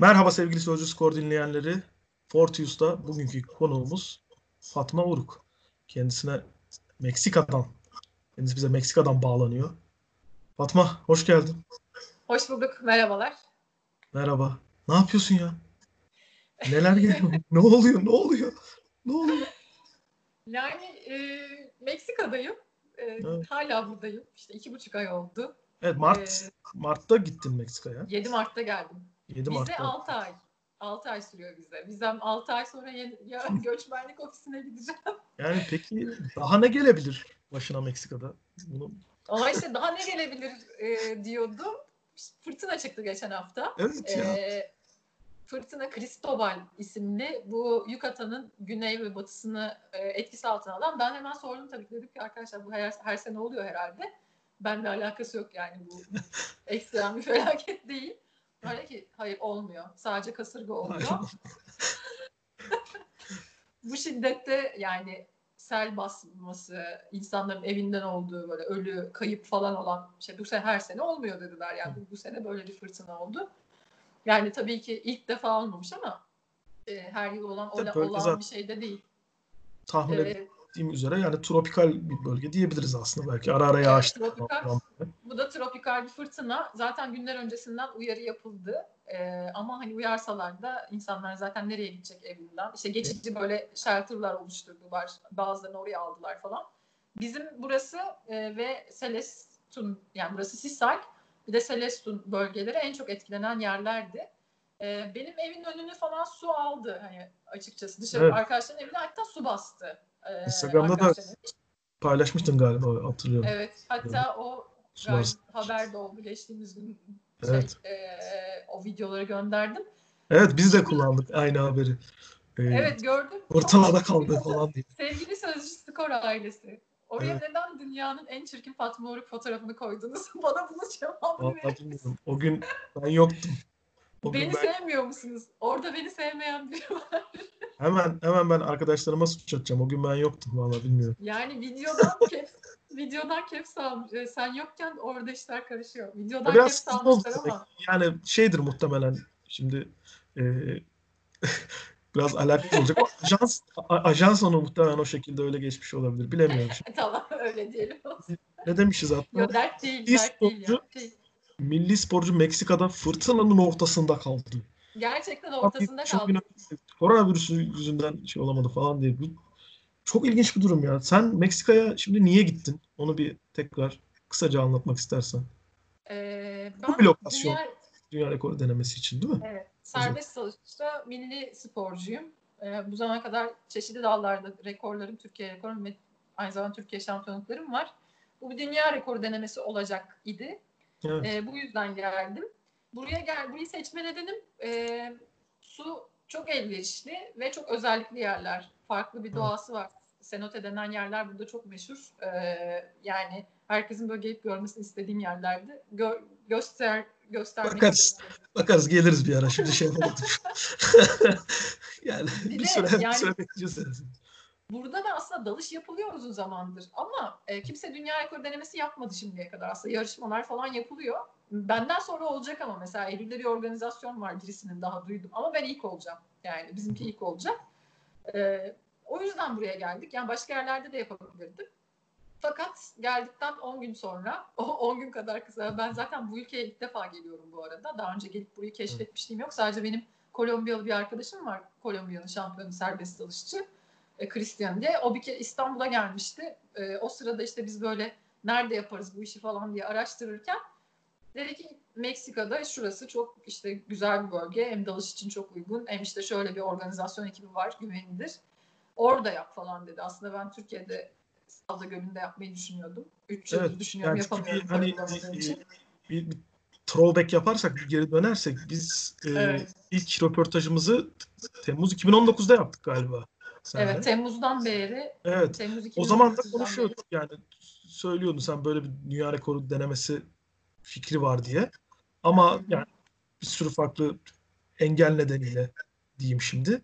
Merhaba sevgili Sözcü Skor dinleyenleri. Fortius'ta bugünkü konuğumuz Fatma Uruk. Kendisine Meksika'dan, kendisi bize Meksika'dan bağlanıyor. Fatma hoş geldin. Hoş bulduk, merhabalar. Merhaba. Ne yapıyorsun ya? Neler geliyor? ne oluyor? Ne oluyor? Ne oluyor? Yani e, Meksika'dayım. E, Evet. Hala buradayım. İşte iki buçuk ay oldu. Evet Mart Ee, Mart'ta gittin Meksika'ya. 7 Mart'ta geldim. 7 Bize Mart'ta. 6 ay. 6 ay sürüyor bize. Bizden 6 ay sonra ya, göçmenlik ofisine gideceğim. Yani peki daha ne gelebilir başına Meksika'da? Bunu Ama işte daha ne gelebilir e, diyordum. Fırtına çıktı geçen hafta. Evet ya. E, Fırtına Cristobal isimli bu Yukatan'ın güney ve batısını e, etkisi altına alan. Ben hemen sordum tabii dedim ki arkadaşlar bu her, her sene oluyor herhalde. Benimle alakası yok yani bu ekstrem bir felaket değil. Öyle ki hayır olmuyor. Sadece kasırga oluyor. bu şiddette yani sel basması, insanların evinden olduğu böyle ölü, kayıp falan olan şey bu sene her sene olmuyor dediler. Yani bu, bu sene böyle bir fırtına oldu. Yani tabii ki ilk defa olmamış ama e, her yıl olan Tabii olan, böyle zaten- bir şey de değil. tahmin E, ettiğim üzere yani tropikal bir bölge diyebiliriz aslında belki. Ara ara yağışlı. tropikal. bu da tropikal bir fırtına. Zaten günler öncesinden uyarı yapıldı. E, ama hani uyarsalar da insanlar zaten nereye gidecek evinden? İşte geçici böyle shelterlar oluşturdular. Bazılarını oraya aldılar falan. Bizim burası e, ve Celestun yani burası Sisak bir de Celestun bölgeleri en çok etkilenen yerlerdi. E, benim evin önünü falan su aldı hani açıkçası. Dışarı Evet. arkadaşların evine hatta su bastı. E, Instagram'da da. Paylaşmıştın galiba hatırlıyorum. Evet. Hatta o haber de oldu geçtiğimiz gün. Şey, Evet. e, o videoları gönderdim. Evet biz de kullandık aynı haberi. Ee, Evet gördüm. Ortalada Çok- kaldı falan diye. Sevgili Sözcü Skor ailesi. Oraya Evet. neden dünyanın en çirkin Fatma Oruk fotoğrafını koydunuz? Bana bunu Vallahi verin. O gün ben yoktum. O gün Beni ben sevmiyor musunuz? Orada beni sevmeyen biri var. hemen hemen ben arkadaşlarıma suç atacağım. O gün ben yoktum vallahi bilmiyorum. Yani videodan caps, videodan caps almış. E, Sen yokken orada işler karışıyor. Videodan Biraz caps almışlar ama. Yani şeydir muhtemelen şimdi e, biraz alakasız olacak. O ajans, ajans onu muhtemelen o şekilde öyle geçmiş olabilir. Bilemiyorum. Tamam öyle diyelim. Ne demişiz hatta? Yo, dert değil, dert değil ya. Şey, Milli sporcu Meksika'da fırtınanın ortasında kaldı. gerçekten ortasında Çok kaldı. inanılmaz. Koronavirüsü yüzünden şey olamadı falan diye. Bu çok ilginç bir durum ya. Sen Meksika'ya şimdi niye gittin? Onu bir tekrar kısaca anlatmak istersen. Ee, Bu ben bir lokasyon. dünya- Dünya rekoru denemesi için değil mi? evet, serbest dalışta milli sporcuyum. Ee, bu zamana kadar çeşitli dallarda rekorlarım, Türkiye rekorum ve aynı zamanda Türkiye şampiyonluklarım var. Bu bir dünya rekoru denemesi olacak idi. Evet. Ee, bu yüzden geldim. Buraya gel, burayı seçme nedenim e, su çok elverişli ve çok özellikli yerler. Farklı bir doğası var. Cenote denen yerler burada çok meşhur. Ee, yani herkesin böyle gelip görmesini istediğim yerlerdi. Gö- göster göstermek Bakarız. istedim. Bakarız geliriz bir ara. Şimdi şey yapamadım. yani Bir bir de süre, bir yani- süre bekleyeceğiz. Burada da aslında dalış yapılıyor uzun zamandır ama e, kimse dünya rekoru denemesi yapmadı şimdiye kadar. Aslında yarışmalar falan yapılıyor. Benden sonra olacak ama mesela Eylül'de bir organizasyon var birisinin daha duydum ama ben ilk olacağım. Yani bizimki ilk olacak. E, o yüzden buraya geldik. Yani başka yerlerde de yapabilirdim. Fakat geldikten 10 gün sonra, o 10 gün kadar kısa. Ben zaten bu ülkeye ilk defa geliyorum bu arada. Daha önce gelip burayı keşfetmişliğim yok. Sadece benim Kolombiyalı bir arkadaşım var. Kolombiya'nın şampiyonu serbest dalışçı. E, Christian diye. O bir kere İstanbul'a gelmişti. E, o sırada işte biz böyle nerede yaparız bu işi falan diye araştırırken dedi ki Meksika'da şurası çok işte güzel bir bölge. Hem dalış için çok uygun. Hem işte şöyle bir organizasyon ekibi var güvenilir. Orada yap falan dedi. Aslında ben Türkiye'de Salda Gölü'nde yapmayı düşünüyordum. 3 yıldır Evet. düşünüyorum Yani yapamıyorum. bir, hani bir, için. bir, bir throwback yaparsak, bir geri dönersek biz e, Evet. ilk röportajımızı Temmuz 2019'da yaptık galiba. Seninle. Evet Temmuz'dan beri Evet. Temmuz O zaman da 2019'dan konuşuyorduk yani söylüyordun sen böyle bir dünya rekoru denemesi fikri var diye. Ama Hı hı. yani bir sürü farklı engel nedeniyle diyeyim şimdi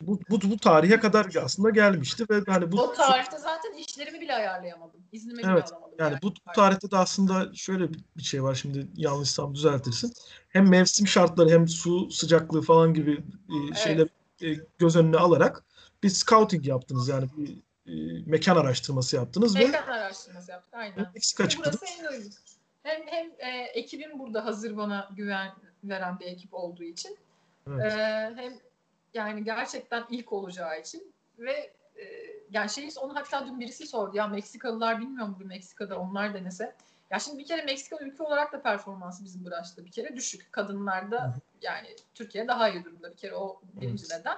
bu, bu, bu tarihe kadar aslında gelmişti ve hani bu o tarihte zaten işlerimi bile ayarlayamadım. İznimi bile Evet, alamadım. yani bu, bu tarihte de aslında şöyle bir şey var şimdi yanlışsam düzeltirsin. Hem mevsim şartları hem su sıcaklığı falan gibi e, şeyler e, göz önüne alarak bir scouting yaptınız yani bir e, mekan araştırması yaptınız ve Mekan araştırması yaptık aynen. Meksika çıktınız. Burası en uygun. Hem hem e, ekibim burada hazır bana güven veren bir ekip olduğu için. Evet. E, hem yani gerçekten ilk olacağı için ve e, yani şey onu hatta dün birisi sordu ya Meksikalılar bilmiyor mu bu Meksika'da onlar denese. Ya şimdi bir kere Meksika ülke olarak da performansı bizim branşta bir kere düşük. Kadınlarda yani Türkiye daha iyi durumda bir kere o birinci neden.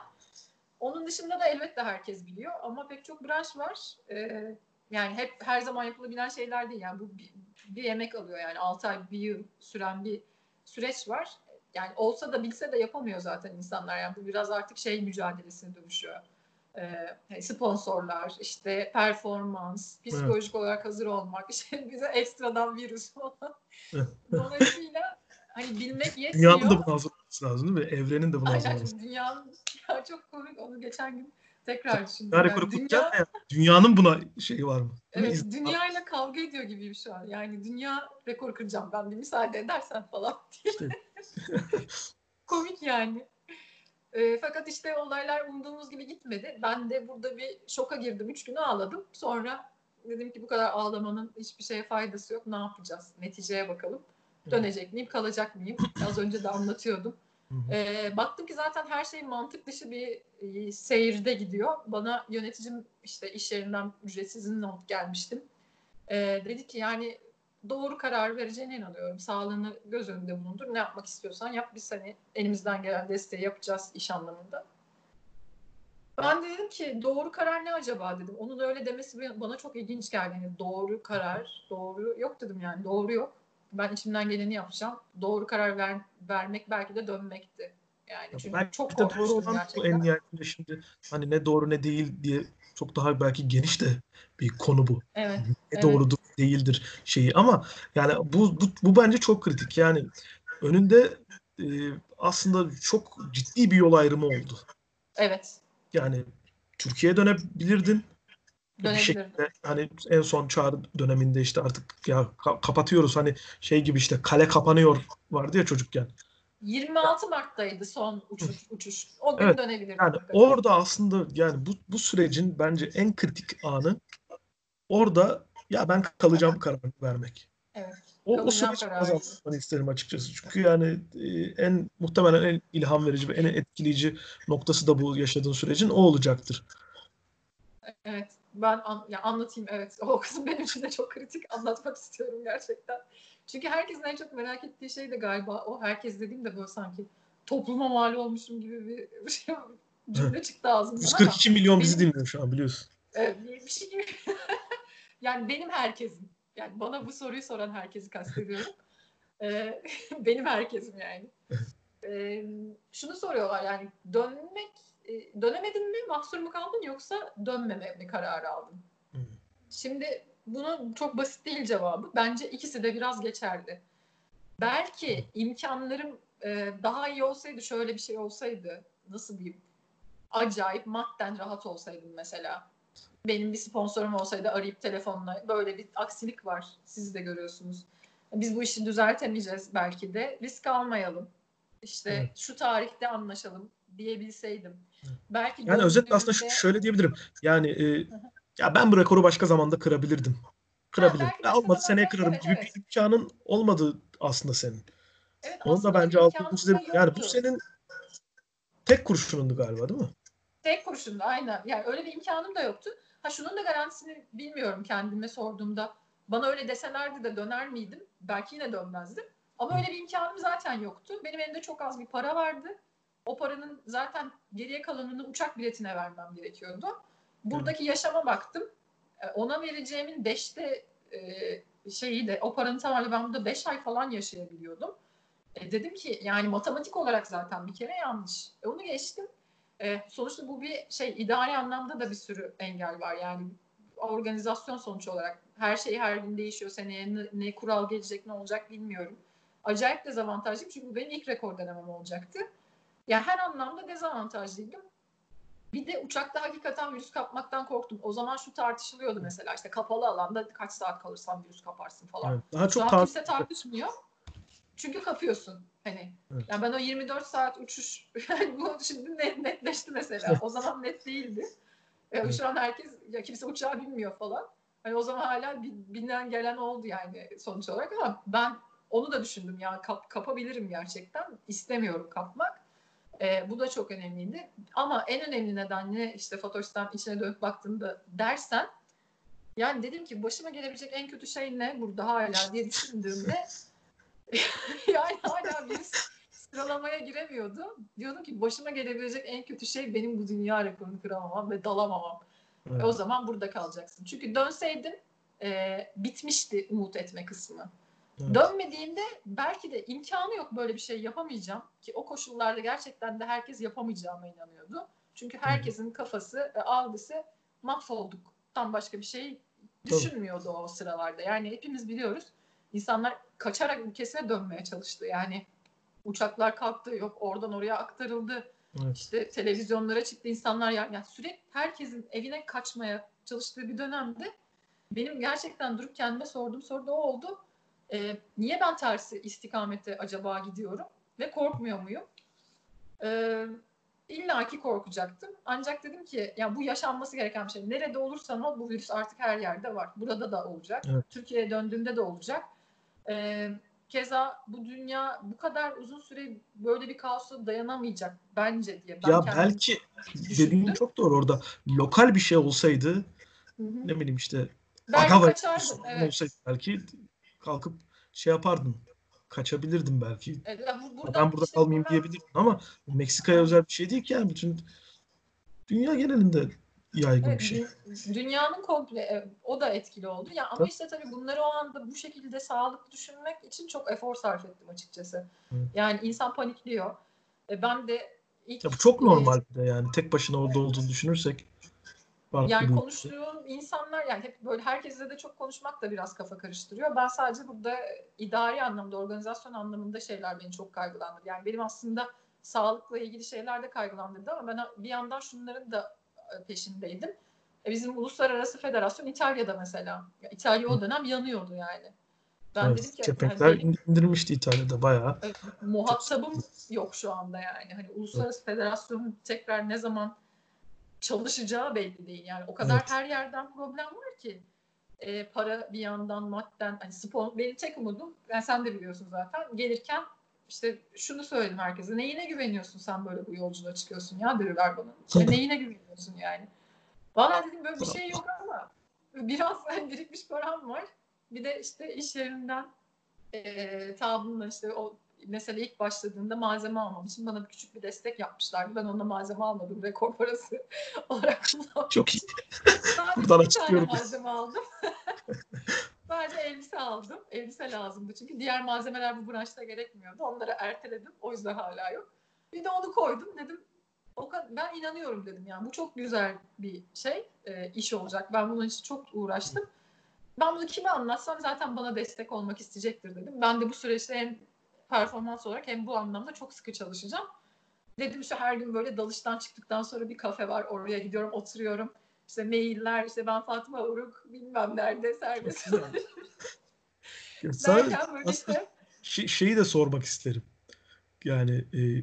Onun dışında da elbette herkes biliyor ama pek çok branş var. Ee, yani hep her zaman yapılabilen şeyler değil. Yani bu bir, bir emek alıyor yani 6 ay bir yıl süren bir süreç var. Yani olsa da bilse de yapamıyor zaten insanlar. Yani bu biraz artık şey mücadelesine dönüşüyor. Ee, sponsorlar, işte performans, psikolojik evet. olarak hazır olmak, işte bize ekstradan virüs falan. Dolayısıyla hani bilmek yetmiyor. Dünyanın da buna hazır olması lazım değil mi? Evrenin de buna hazır olması lazım. Dünyanın ya çok komik onu geçen gün tekrar düşündüm. Yani dünya, ya, dünyanın buna şeyi var mı? Evet, dünyayla kavga ediyor gibiyim şu an. Yani dünya rekor kıracağım ben bir müsaade edersen falan diye. İşte. komik yani. E, fakat işte olaylar umduğumuz gibi gitmedi. Ben de burada bir şoka girdim. Üç gün ağladım. Sonra dedim ki bu kadar ağlamanın hiçbir şeye faydası yok. Ne yapacağız? Neticeye bakalım. Dönecek miyim, kalacak mıyım? Az önce de anlatıyordum. E, baktım ki zaten her şey mantık dışı bir e, seyirde gidiyor. Bana yöneticim işte iş yerinden ücretsiz not gelmiştim. E, dedi ki yani doğru karar vereceğine inanıyorum. Sağlığını göz önünde bulundur. Ne yapmak istiyorsan yap. Biz hani elimizden gelen desteği yapacağız iş anlamında. Ben de dedim ki doğru karar ne acaba dedim. Onun öyle demesi bana çok ilginç geldi. Yani doğru karar, doğru yok dedim yani. Doğru yok. Ben içimden geleni yapacağım. Doğru karar ver, vermek belki de dönmekti. Yani çünkü belki çok doğru olan gerçekten. en nihayetinde şimdi hani ne doğru ne değil diye çok daha belki geniş de bir konu bu. Evet. Ne evet. doğrudur değildir şeyi ama yani bu, bu bu bence çok kritik. Yani önünde e, aslında çok ciddi bir yol ayrımı oldu. Evet. Yani Türkiye'ye dönebilirdin. Bir şekilde hani en son çağrı döneminde işte artık ya ka- kapatıyoruz hani şey gibi işte kale kapanıyor vardı ya çocukken. 26 Mart'taydı son uçuş. uçuş. O gün Evet, dönebilirdim. Yani orada aslında yani bu bu sürecin bence en kritik anı orada ya ben kalacağım kararını vermek. Evet. O, o süreci kararı. kazanmanı isterim açıkçası. Çünkü yani e, en muhtemelen en ilham verici ve en etkileyici noktası da bu yaşadığın sürecin o olacaktır. Evet. Ben an, ya anlatayım evet. O kısım benim için de çok kritik. Anlatmak istiyorum gerçekten. Çünkü herkesin en çok merak ettiği şey de galiba o herkes dediğim de böyle sanki topluma mal olmuşum gibi bir şey cümle çıktı ağzımdan 142 milyon bizi dinliyor şu an biliyorsun. Evet, bir şey gibi. Yani benim herkesim. Yani bana bu soruyu soran herkesi kastediyorum. Ee, benim herkesim yani. Ee, şunu soruyorlar yani dönmek, e, dönemedin mi, mahsur mu kaldın yoksa dönmeme mi kararı aldın? Şimdi bunun çok basit değil cevabı. Bence ikisi de biraz geçerli. Belki imkanlarım e, daha iyi olsaydı, şöyle bir şey olsaydı, nasıl diyeyim, acayip madden rahat olsaydım mesela. Benim bir sponsorum olsaydı arayıp telefonla böyle bir aksilik var. Siz de görüyorsunuz. Biz bu işi düzeltemeyeceğiz belki de. Risk almayalım. İşte Evet. şu tarihte anlaşalım diyebilseydim. Belki Yani özetle aslında ş- şöyle diyebilirim. Yani e, ya ben bu rekoru başka zamanda kırabilirdim. Kırabilirim. belki Ya olmadı seneye kırarım evet, gibi evet. bir imkanın olmadı aslında senin. Evet, Onu da bence altını çizelim. Yani bu senin tek kurşunundu galiba değil mi? Tek kurşunda aynen. Yani öyle bir imkanım da yoktu. Ha şunun da garantisini bilmiyorum kendime sorduğumda. Bana öyle deselerdi de döner miydim? Belki yine dönmezdim. Ama öyle bir imkanım zaten yoktu. Benim elimde çok az bir para vardı. O paranın zaten geriye kalanını uçak biletine vermem gerekiyordu. Buradaki yaşama baktım. E, Ona vereceğimin beşte e, şeyi de o paranın tamamıyla ben burada beş ay falan yaşayabiliyordum. E, dedim ki yani matematik olarak zaten bir kere yanlış. E, onu geçtim. E, sonuçta bu bir şey idari anlamda da bir sürü engel var. Yani organizasyon sonuç olarak her şey her gün değişiyor. Seneye ne, ne kural gelecek ne olacak bilmiyorum. Acayip dezavantajlıyım çünkü bu benim ilk rekor denemem olacaktı. Yani her anlamda dezavantajlıydım. Bir de uçakta hakikaten virüs kapmaktan korktum. O zaman şu tartışılıyordu mesela işte kapalı alanda kaç saat kalırsan virüs kaparsın falan. Evet, daha Şu çok an tar- kimse tartışmıyor. Çünkü kapıyorsun. Hani Evet. yani ben o 24 saat uçuş bu şimdi net, netleşti mesela. O zaman net değildi. E, Evet. Şu an herkes ya kimse uçağı bilmiyor falan. Hani o zaman hala bi- binen gelen oldu yani sonuç olarak ama ben onu da düşündüm ya kap, kapabilirim gerçekten. İstemiyorum kapmak. E, bu da çok önemliydi. Ama en önemli neden ne işte Fatoş'tan içine dönüp baktığımda dersen yani dedim ki başıma gelebilecek en kötü şey ne burada hala diye düşündüğümde yani hala bir sıralamaya giremiyordu. Diyordum ki başıma gelebilecek en kötü şey benim bu dünya rekorunu kıramamam ve dalamamam. Evet. O zaman burada kalacaksın. Çünkü dönseydim e, bitmişti umut etme kısmı. Evet. Dönmediğimde belki de imkanı yok böyle bir şey yapamayacağım ki o koşullarda gerçekten de herkes yapamayacağıma inanıyordu. Çünkü herkesin kafası ve algısı mahvolduktan başka bir şey düşünmüyordu o sıralarda. Yani hepimiz biliyoruz insanlar kaçarak ülkesine dönmeye çalıştı. Yani uçaklar kalktı yok oradan oraya aktarıldı. Evet. İşte televizyonlara çıktı insanlar yani, yani sürekli herkesin evine kaçmaya çalıştığı bir dönemde benim gerçekten durup kendime sorduğum soru da o oldu. Ee, niye ben tersi istikamete acaba gidiyorum ve korkmuyor muyum? Ee, İlla ki korkacaktım. Ancak dedim ki ya bu yaşanması gereken bir şey. Nerede olursan ol bu virüs artık her yerde var. Burada da olacak. Evet. Türkiye'ye döndüğümde de olacak. Ee, keza bu dünya bu kadar uzun süre böyle bir kaosa dayanamayacak bence diye. Ben Ya belki düşündüm. dediğin çok doğru orada. Lokal bir şey olsaydı Hı hı. ne bileyim işte Belki Agava kaçardım. Evet. olsaydı belki kalkıp şey yapardım. Kaçabilirdim belki. Evet, ya bu- ben burada işte kalmayayım buradan- diyebilirdim ama Meksika'ya özel bir şey değil ki yani bütün dünya genelinde yaygın Evet, bir şey. dü- dünyanın komple e, o da etkili oldu. Ya ama Tabii. işte tabii bunları o anda bu şekilde sağlıklı düşünmek için çok efor sarf ettim açıkçası. Evet. Yani insan panikliyor. E, ben de ilk Ya bu çok normal bir de yani tek başına orada olduğunu düşünürsek yani bir- konuştuğum insanlar yani hep böyle herkesle de çok konuşmak da biraz kafa karıştırıyor. Ben sadece burada idari anlamda, organizasyon anlamında şeyler beni çok kaygılandırdı. Yani benim aslında sağlıkla ilgili şeyler de kaygılandırdı ama ben bir yandan şunların da peşindeydim. E, Bizim uluslararası federasyon İtalya'da mesela. Ya İtalya o dönem yanıyordu yani. Ben Evet, dedim ki kepenkler benim indirmişti İtalya'da bayağı. e, muhatabım yok şu anda yani. Hani uluslararası federasyonun tekrar ne zaman çalışacağı belli değil. Yani o kadar Evet. her yerden problem var ki. E, para bir yandan madden hani spor benim tek umudum yani sen de biliyorsun zaten gelirken işte şunu söyledim herkese neyine güveniyorsun sen böyle bu yolculuğa çıkıyorsun ya dediler bana. İşte neyine güveniyorsun yani. Valla dedim böyle bir şey yok ama biraz hani birikmiş param var. Bir de işte iş yerinden e, tabunla işte o mesela ilk başladığında malzeme almam için bana bir küçük bir destek yapmışlardı. Ben ona malzeme almadım. Rekor parası olarak kullandım. Çok iyi. Buradan açıklıyorum. malzeme aldım. Sadece elbise aldım. Elbise lazımdı çünkü diğer malzemeler bu branşta gerekmiyordu. Onları erteledim. O yüzden hala yok. Bir de onu koydum dedim. O kadar, ben inanıyorum dedim yani bu çok güzel bir şey e, iş olacak. Ben bunun için çok uğraştım. Ben bunu kime anlatsam zaten bana destek olmak isteyecektir dedim. Ben de bu süreçte hem performans olarak hem bu anlamda çok sıkı çalışacağım. Dedim işte her gün böyle dalıştan çıktıktan sonra bir kafe var. Oraya gidiyorum, oturuyorum. İşte mailler, işte ben Fatma Uruk bilmem nerede serbest. Ya böyle işte şey- şeyi de sormak isterim. Yani e,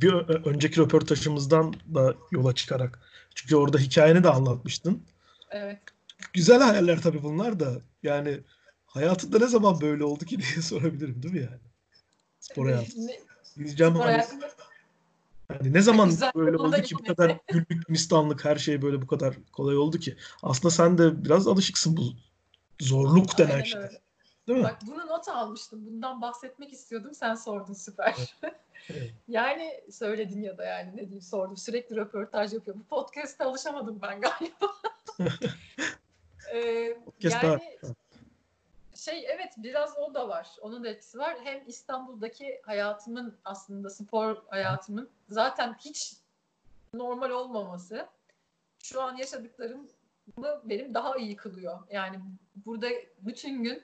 bir önceki röportajımızdan da yola çıkarak. Çünkü orada hikayeni de anlatmıştın. evet. Güzel hayaller tabii bunlar da. Yani hayatında ne zaman böyle oldu ki diye sorabilirim değil mi yani? Spor hayatı. Diyeceğim spor hayatında hani ne zaman Güzel, böyle oldu ki bu kadar güllük mistanlık her şey böyle bu kadar kolay oldu ki. Aslında sen de biraz alışıksın bu zorluk denen Aynen şeye. öyle. Değil mi? Bak bunu not almıştım. Bundan bahsetmek istiyordum. Sen sordun süper. Evet. yani söyledin ya da yani ne diyeyim sordum. Sürekli röportaj yapıyor. Bu podcast'te alışamadım ben galiba. Ee, yani daha- şey evet biraz o da var. Onun da etkisi var. Hem İstanbul'daki hayatımın aslında spor hayatımın zaten hiç normal olmaması şu an yaşadıklarımı benim daha iyi kılıyor. Yani burada bütün gün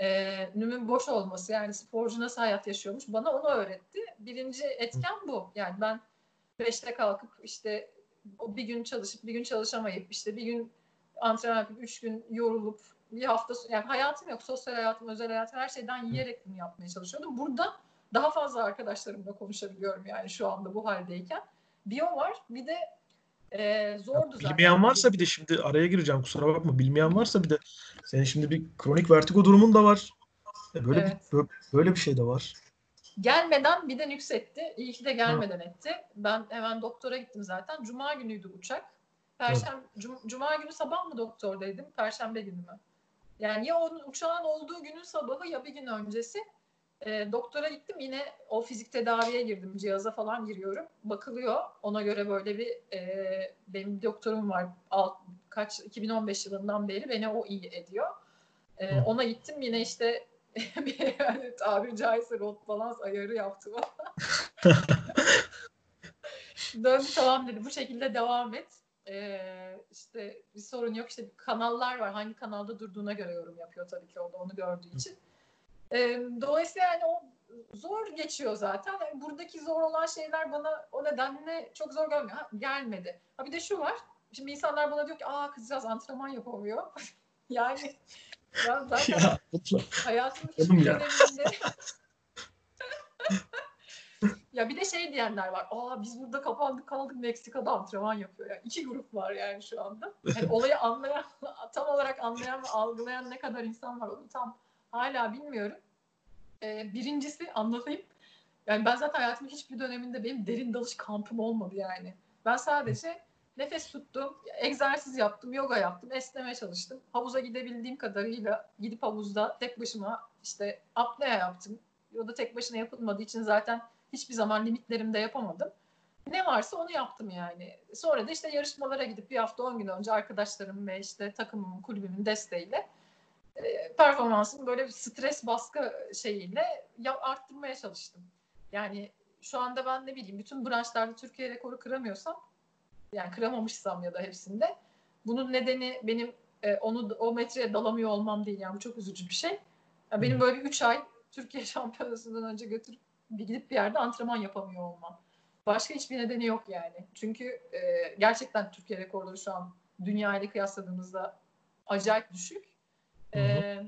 e, nümün boş olması yani sporcu nasıl hayat yaşıyormuş bana onu öğretti. Birinci etken bu. Yani ben beşte kalkıp işte bir gün çalışıp bir gün çalışamayıp işte bir gün antrenman yapıp üç gün yorulup bir hafta yani hayatım yok sosyal hayatım özel hayatım her şeyden yiyerek bunu yapmaya çalışıyordum. Burada daha fazla arkadaşlarımla konuşabiliyorum yani şu anda bu haldeyken. Biyo var bir de e, zordu zaten. Bilmeyen varsa bir de şimdi araya gireceğim kusura bakma. Bilmeyen varsa bir de senin şimdi bir kronik vertigo durumun da var. E, Böyle Evet. bir bö- böyle bir şey de var. Gelmeden bir de nüksetti. İyi ki de gelmeden etti. Ben hemen doktora gittim zaten. Cuma günüydü uçak. Perşembe, cum- Cuma günü sabah mı doktordaydım? Perşembe günü mü? Yani ya onun uçağın olduğu günün sabahı ya bir gün öncesi. E, doktora gittim yine o fizik tedaviye girdim. Cihaza falan giriyorum. Bakılıyor. Ona göre böyle bir e, benim doktorum var. Alt, kaç 2015 yılından beri beni o iyi ediyor. E, Hı. ona gittim yine işte bir yani tabiri caizse rot balans ayarı yaptı bana. Döndü tamam dedi bu şekilde devam et. Ee, işte bir sorun yok işte kanallar var hangi kanalda durduğuna göre yorum yapıyor tabii ki o da onu gördüğü için. Ee, dolayısıyla yani o zor geçiyor zaten. Yani buradaki zor olan şeyler bana o nedenle çok zor gelmiyor. Ha, gelmedi. Ha bir de şu var. Şimdi insanlar bana diyor ki aa kızcağız antrenman yapamıyor. yani ben zaten Ya. Hayatımın hiçbir döneminde ya bir de şey diyenler var. Aa biz burada kapandık kaldık Meksika'da antrenman yapıyor. Yani iki grup var yani şu anda. Yani olayı anlayan, tam olarak anlayan ve algılayan ne kadar insan var onu tam hala bilmiyorum. Ee, birincisi anlatayım. Yani ben zaten hayatımın hiçbir döneminde benim derin dalış kampım olmadı yani. Ben sadece nefes tuttum, egzersiz yaptım, yoga yaptım, esneme çalıştım. Havuza gidebildiğim kadarıyla gidip havuzda tek başıma işte apnea yaptım. O da tek başına yapılmadığı için zaten hiçbir zaman limitlerimde yapamadım. Ne varsa onu yaptım yani. Sonra da işte yarışmalara gidip bir hafta 10 gün önce arkadaşlarım ve işte takımımın, kulübümün desteğiyle e, performansımı böyle bir stres baskı şeyiyle ya- arttırmaya çalıştım. Yani şu anda ben ne bileyim bütün branşlarda Türkiye rekoru kıramıyorsam yani kıramamışsam ya da hepsinde bunun nedeni benim e, onu o metreye dalamıyor olmam değil yani bu çok üzücü bir şey. Ya benim böyle bir 3 ay Türkiye şampiyonasından önce götürüp bir gidip bir yerde antrenman yapamıyor olmam. Başka hiçbir nedeni yok yani. Çünkü e, gerçekten Türkiye rekorları şu an dünya ile kıyasladığımızda acayip düşük. Hı hı. E,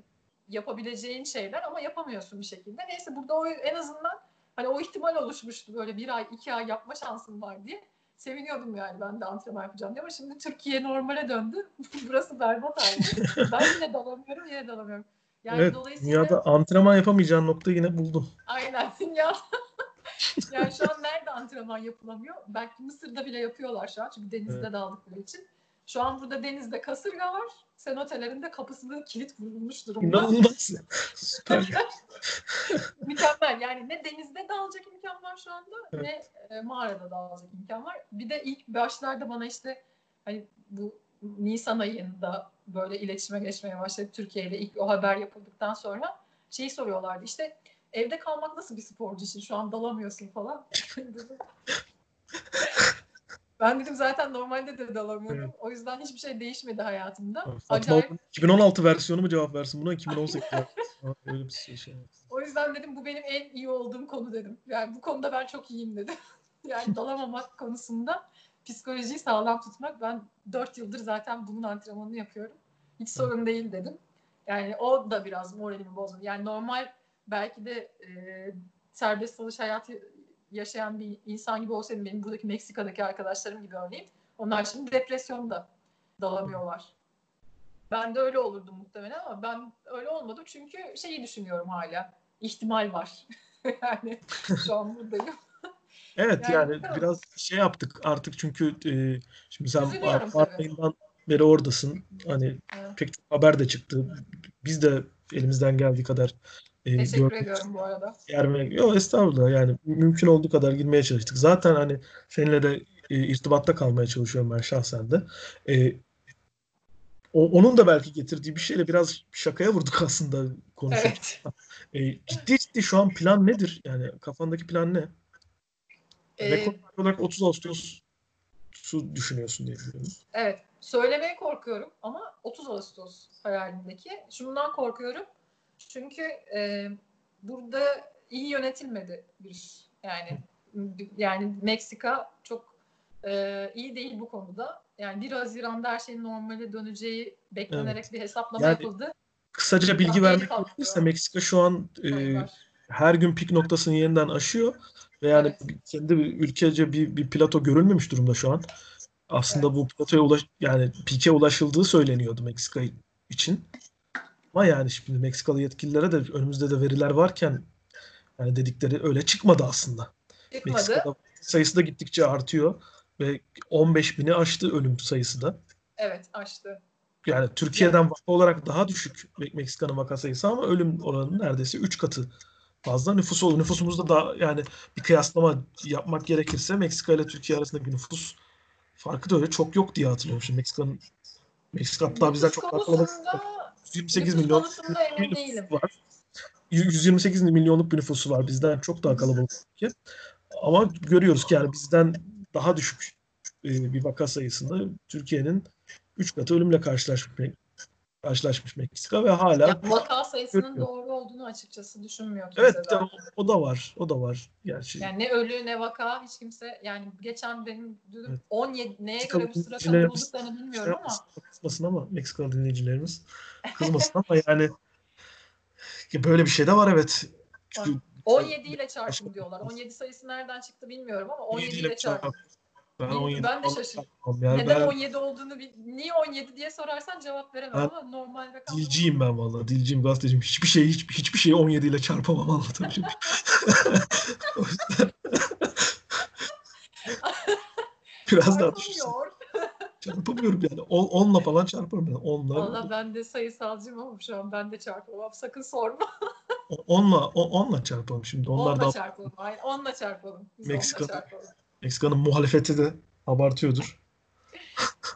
yapabileceğin şeyler ama yapamıyorsun bir şekilde. Neyse burada o en azından hani o ihtimal oluşmuştu böyle bir ay iki ay yapma şansım var diye. Seviniyordum yani ben de antrenman yapacağım diye ama şimdi Türkiye normale döndü. Burası berbat halde. ben yine dalamıyorum yine dalamıyorum. Yani evet, dolayısıyla dünyada antrenman yapamayacağın noktayı yine buldum. aynen dünya yani şu an nerede antrenman yapılamıyor? Belki Mısır'da bile yapıyorlar şu an çünkü denizde Evet. daldıkları için. Şu an burada denizde kasırga var. Senotelerinde kapısında kilit vurulmuş durumda. İnanılmaz. Süper. mükemmel. Yani ne denizde dalacak imkan var şu anda Evet. ne e, mağarada dalacak imkan var. Bir de ilk başlarda bana işte hani bu Nisan ayında böyle iletişime geçmeye başladı Türkiye ile ilk o haber yapıldıktan sonra şeyi soruyorlardı işte evde kalmak nasıl bir sporcu için şu an dalamıyorsun falan. Ben dedim zaten normalde de dalamıyorum. Evet. O yüzden hiçbir şey değişmedi hayatımda. Acayip Altun 2016 versiyonu mu cevap versin buna 2018 cevap versin. Öyle bir şey. şey. O yüzden dedim bu benim en iyi olduğum konu dedim. Yani bu konuda ben çok iyiyim dedim. yani dalamamak konusunda psikolojiyi sağlam tutmak. Ben 4 yıldır zaten bunun antrenmanını yapıyorum. Hiç sorun değil dedim. Yani o da biraz moralimi bozdu. Yani normal belki de e, serbest dalış hayatı yaşayan bir insan gibi olsaydım benim buradaki Meksika'daki arkadaşlarım gibi örneğin. Onlar şimdi depresyonda dalamıyorlar. Ben de öyle olurdum muhtemelen ama ben öyle olmadım çünkü şeyi düşünüyorum hala. İhtimal var. yani şu an buradayım. Evet Yani yani biraz şey yaptık artık çünkü e, şimdi sen Mart ayından beri oradasın. Hani Evet. pek çok haber de çıktı. Biz de elimizden geldiği kadar e, Teşekkür gördük. ediyorum bu arada. Yok estağfurullah yani mümkün olduğu kadar girmeye çalıştık. Zaten hani seninle de e, irtibatta kalmaya çalışıyorum ben şahsen de. E, o, onun da belki getirdiği bir şeyle biraz şakaya vurduk aslında konuşurken. Evet. E, ciddi ciddi şu an plan nedir? Yani kafandaki plan ne? Ee, Rekor olarak 30 Ağustos'u düşünüyorsun diye biliyorum. Evet. Söylemeye korkuyorum ama 30 Ağustos hayalimdeki. Şundan korkuyorum. Çünkü e, burada iyi yönetilmedi virüs. Yani yani Meksika çok e, iyi değil bu konuda. Yani 1 Haziran'da her şeyin normale döneceği beklenerek Evet. bir hesaplama Yani yapıldı. Kısaca bilgi vermek gerekirse Meksika şu an e, her gün pik noktasını yeniden aşıyor ve yani Evet. kendi ülkece bir, bir plato görülmemiş durumda şu an. Aslında Evet. bu platoya ulaş yani pike ulaşıldığı söyleniyordu Meksika için. Ama yani şimdi Meksikalı yetkililere de önümüzde de veriler varken yani dedikleri öyle çıkmadı aslında. Çıkmadı. Meksika'da sayısı da gittikçe artıyor ve 15 bini aştı ölüm sayısı da. Evet açtı. Yani Türkiye'den vaka olarak daha düşük Me- Meksika'nın vaka sayısı ama ölüm oranı neredeyse 3 katı fazla. Nüfus ol- nüfusumuzda da yani bir kıyaslama yapmak gerekirse Meksika ile Türkiye arasındaki nüfus farkı da öyle çok yok diye hatırlıyorum. Şimdi Meksika'nın Meksika hatta bizden çok daha kalabalık. konusunda 128 nüfus milyon var. 128 milyonluk bir nüfusu var. Bizden çok daha kalabalık. Ama görüyoruz ki yani bizden daha düşük e, bir vaka sayısında Türkiye'nin 3 katı ölümle karşılaşmış, karşılaşmış Meksika ve hala Ya, vaka sayısının doğru olduğunu açıkçası düşünmüyor kimse evet zaten. o, da var. O da var gerçi. Yani ne ölü ne vaka hiç kimse yani geçen benim dün Evet. 17 neye Meksikalı göre bu sıra bulduklarını bilmiyorum ama kızmasın ama Meksikalı dinleyicilerimiz kızmasın ama yani ya böyle bir şey de var evet. Çünkü 17 ile çarpım diyorlar. 17 sayısı nereden çıktı bilmiyorum ama 17 ile çarpım. Ben, Ben 17 de falan şaşırdım. Yani Neden ben 17 olduğunu bil- niye 17 diye sorarsan cevap veremem Ben ama normal rakam. dilciyim ben vallahi. Dilciyim, gazeteciyim. Hiçbir şey hiç, hiçbir şeyi 17 ile çarpamam yüzden biraz daha düşünsün. Çarpamıyor. Çarpamıyorum yani. 10'la falan çarparım ben. 10'la. Valla ben de sayısalcıyım ama şu an ben de çarpamam. Sakın sorma. 10'la 10'la çarpalım şimdi. Onlar 10'la da çarpalım. Aynen 10'la çarpalım. Biz Meksika- 10'la çarpalım. Meksika'nın muhalefeti de abartıyordur.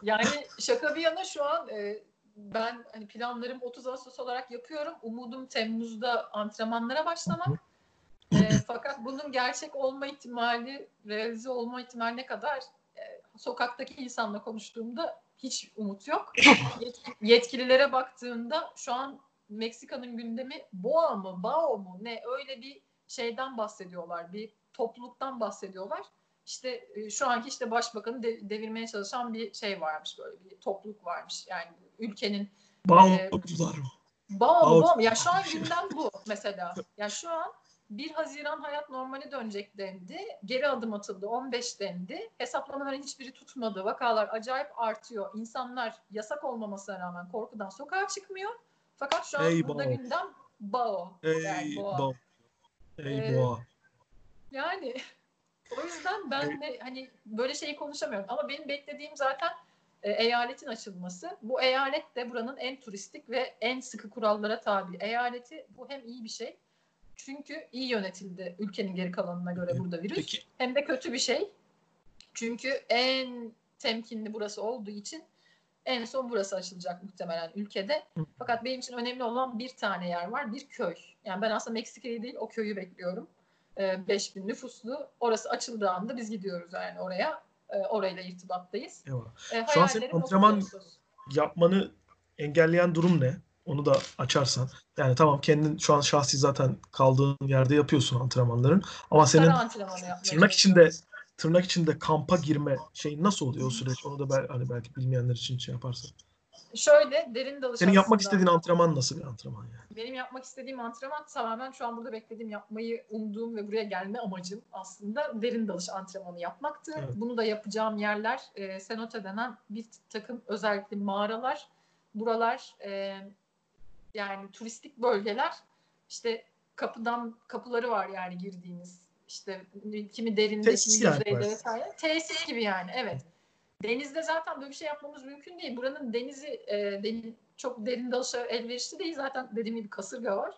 Yani şaka bir yana şu an e, ben hani planlarım 30 Ağustos olarak yapıyorum. Umudum Temmuz'da antrenmanlara başlamak. E, fakat bunun gerçek olma ihtimali, realize olma ihtimali ne kadar? E, sokaktaki insanla konuştuğumda hiç umut yok. Yetki- yetkililere baktığımda şu an Meksika'nın gündemi BOA mı, BAO mu ne öyle bir şeyden bahsediyorlar. Bir topluluktan bahsediyorlar. İşte e, şu anki işte başbakanı de- devirmeye çalışan bir şey varmış böyle bir topluluk varmış. Yani ülkenin Bağımlılar mı? Bağ Bağ- mı bağ mı? Ya şu an gündem bu mesela. Ya şu an 1 Haziran hayat normale dönecek dendi. Geri adım atıldı. 15 dendi. Hesaplamaların hiçbiri tutmadı. Vakalar acayip artıyor. İnsanlar yasak olmamasına rağmen korkudan sokağa çıkmıyor. Fakat şu an Ey burada bağ. gündem BAO. Yani Ey boğa. boğa. Ey Ee, boğa. Yani o yüzden ben de hani böyle şeyi konuşamıyorum. Ama benim beklediğim zaten e, eyaletin açılması. Bu eyalet de buranın en turistik ve en sıkı kurallara tabi. Eyaleti bu hem iyi bir şey. Çünkü iyi yönetildi ülkenin geri kalanına göre burada virüs. Peki Hem de kötü bir şey. Çünkü en temkinli burası olduğu için en son burası açılacak muhtemelen ülkede. Fakat benim için önemli olan bir tane yer var. Bir köy. Yani ben aslında Meksika'yı değil o köyü bekliyorum. Ee, 5000 nüfuslu. Orası açıldığı anda biz gidiyoruz yani oraya. Ee, orayla irtibattayız. Ee, Şu an senin antrenman- 30 Ağustos. yapmanı engelleyen durum ne? Onu da açarsan. Yani tamam kendin şu an şahsi zaten kaldığın yerde yapıyorsun antrenmanların. Ama senin tırnak içinde tırnak içinde kampa girme şeyin nasıl oluyor o süreç? Onu da ben, hani belki bilmeyenler için şey yaparsan. Şöyle derin dalış Senin yapmak aslında. istediğin antrenman nasıl bir antrenman yani? Benim yapmak istediğim antrenman tamamen şu an burada beklediğim yapmayı umduğum ve buraya gelme amacım aslında derin dalış antrenmanı yapmaktı. Evet. Bunu da yapacağım yerler e, cenote denen bir takım özellikle mağaralar. Buralar e, yani turistik bölgeler işte kapıdan kapıları var yani girdiğiniz işte kimi derinde Tesis kimi yüzeyde vesaire. Tesis gibi yani evet. Denizde zaten böyle bir şey yapmamız mümkün değil. Buranın denizi e, deni- çok derin dalışa elverişli değil. Zaten dediğim gibi kasırga var.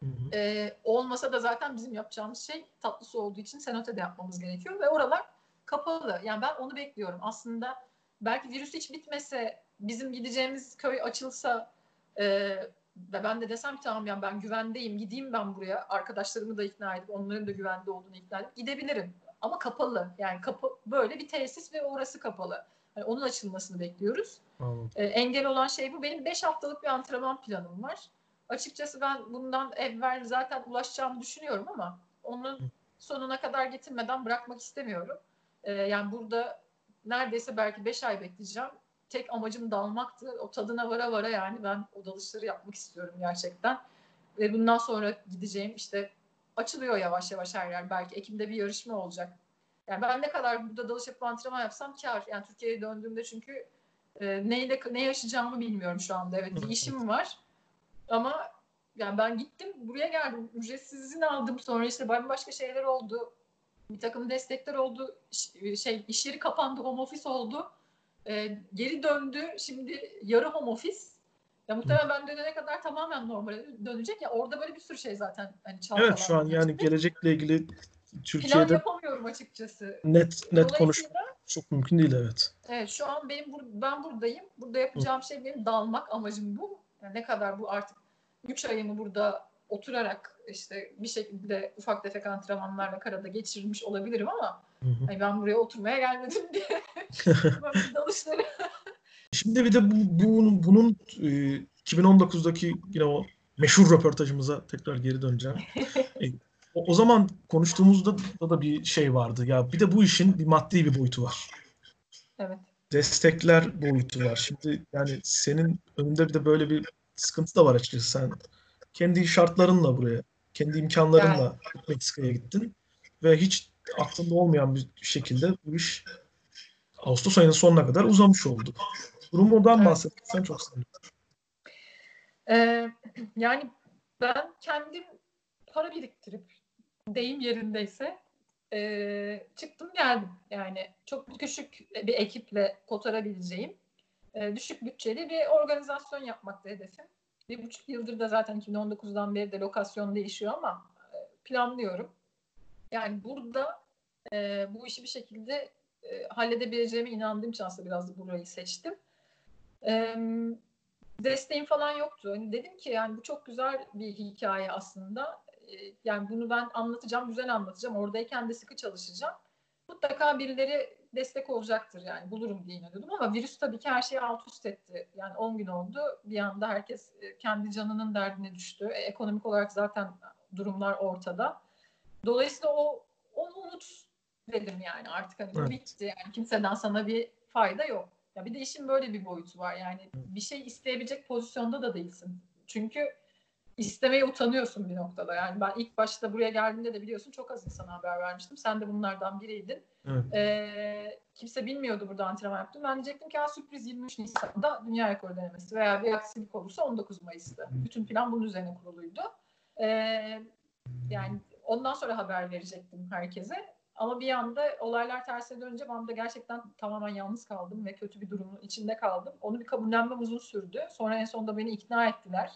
Hı hı. E, olmasa da zaten bizim yapacağımız şey tatlı su olduğu için cenote de yapmamız gerekiyor. Ve oralar kapalı. Yani ben onu bekliyorum. Aslında belki virüs hiç bitmese bizim gideceğimiz köy açılsa e, ve ben de desem ki tamam yani ben güvendeyim gideyim ben buraya arkadaşlarımı da ikna edip onların da güvende olduğunu ikna edip gidebilirim. Ama kapalı yani kapı böyle bir tesis ve orası kapalı. Yani onun açılmasını bekliyoruz. Anladım. E, engel olan şey bu. Benim 5 haftalık bir antrenman planım var. Açıkçası ben bundan evvel zaten ulaşacağımı düşünüyorum ama onun sonuna kadar getirmeden bırakmak istemiyorum. E, yani burada neredeyse belki 5 ay bekleyeceğim. Tek amacım dalmaktı. O tadına vara vara yani ben o dalışları yapmak istiyorum gerçekten. Ve bundan sonra gideceğim işte açılıyor yavaş yavaş her yer. Belki Ekim'de bir yarışma olacak. Yani ben ne kadar burada dalış yapıp antrenman yapsam kar. Yani Türkiye'ye döndüğümde çünkü e, neyle ne yaşayacağımı bilmiyorum şu anda. Evet bir işim var. Ama yani ben gittim buraya geldim. Ücretsiz izin aldım. Sonra işte başka şeyler oldu. Bir takım destekler oldu. Şey iş yeri kapandı. Home office oldu. E, geri döndü. Şimdi yarı home office. Ya muhtemelen ben dönene kadar tamamen normale dönecek. Ya orada böyle bir sürü şey zaten hani Evet şu an yani gelecekle ilgili Türkiye'de plan yapamıyorum açıkçası. Net net konuşmak çok mümkün değil evet. Evet şu an benim bur ben buradayım. Burada yapacağım Hı. şey benim dalmak amacım bu. Yani ne kadar bu artık 3 ayımı burada oturarak işte bir şekilde ufak tefek antrenmanlarla karada geçirmiş olabilirim ama hani ben buraya oturmaya gelmedim diye dalışları. Şimdi bir de bu, bu bunun e, 2019'daki yine o meşhur röportajımıza tekrar geri döneceğim. e, o, o zaman konuştuğumuzda da, da bir şey vardı. Ya bir de bu işin bir maddi bir boyutu var. Evet. Destekler boyutu var. Şimdi yani senin önünde bir de böyle bir sıkıntı da var açıkçası. Sen kendi şartlarınla buraya, kendi imkanlarınla yani. Meksika'ya gittin ve hiç aklında olmayan bir şekilde bu iş Ağustos ayının sonuna kadar uzamış oldu. Durumundan bahsetsen çok sevinirim. Ee, yani ben kendim para biriktirip deyim yerindeyse e, çıktım geldim. Yani çok küçük bir ekiple kotarabileceğim e, düşük bütçeli bir organizasyon yapmakta hedefim. Bir buçuk yıldır da zaten 2019'dan beri de lokasyon değişiyor ama e, planlıyorum. Yani burada e, bu işi bir şekilde e, halledebileceğime inandığım için aslında biraz da burayı seçtim. E, desteğim falan yoktu. Hani dedim ki yani bu çok güzel bir hikaye aslında. E, yani bunu ben anlatacağım, güzel anlatacağım. Oradayken de sıkı çalışacağım. Mutlaka birileri destek olacaktır yani bulurum diye inanıyordum ama virüs tabii ki her şeyi alt üst etti. Yani 10 gün oldu bir anda herkes kendi canının derdine düştü. E, ekonomik olarak zaten durumlar ortada. Dolayısıyla o onu unut dedim yani artık hani evet. bitti yani kimseden sana bir fayda yok. Ya bir de işin böyle bir boyutu var yani bir şey isteyebilecek pozisyonda da değilsin. Çünkü istemeye utanıyorsun bir noktada. Yani ben ilk başta buraya geldiğimde de biliyorsun çok az insana haber vermiştim. Sen de bunlardan biriydin. Evet. Ee, kimse bilmiyordu burada antrenman yaptım. Ben diyecektim ki sürpriz 23 Nisan'da dünya rekoru denemesi veya bir aksilik olursa 19 Mayıs'ta. Bütün plan bunun üzerine kuruluydu. Ee, yani ondan sonra haber verecektim herkese. Ama bir anda olaylar tersine dönünce ben de gerçekten tamamen yalnız kaldım ve kötü bir durumun içinde kaldım. Onu bir kabullenmem uzun sürdü. Sonra en sonunda beni ikna ettiler.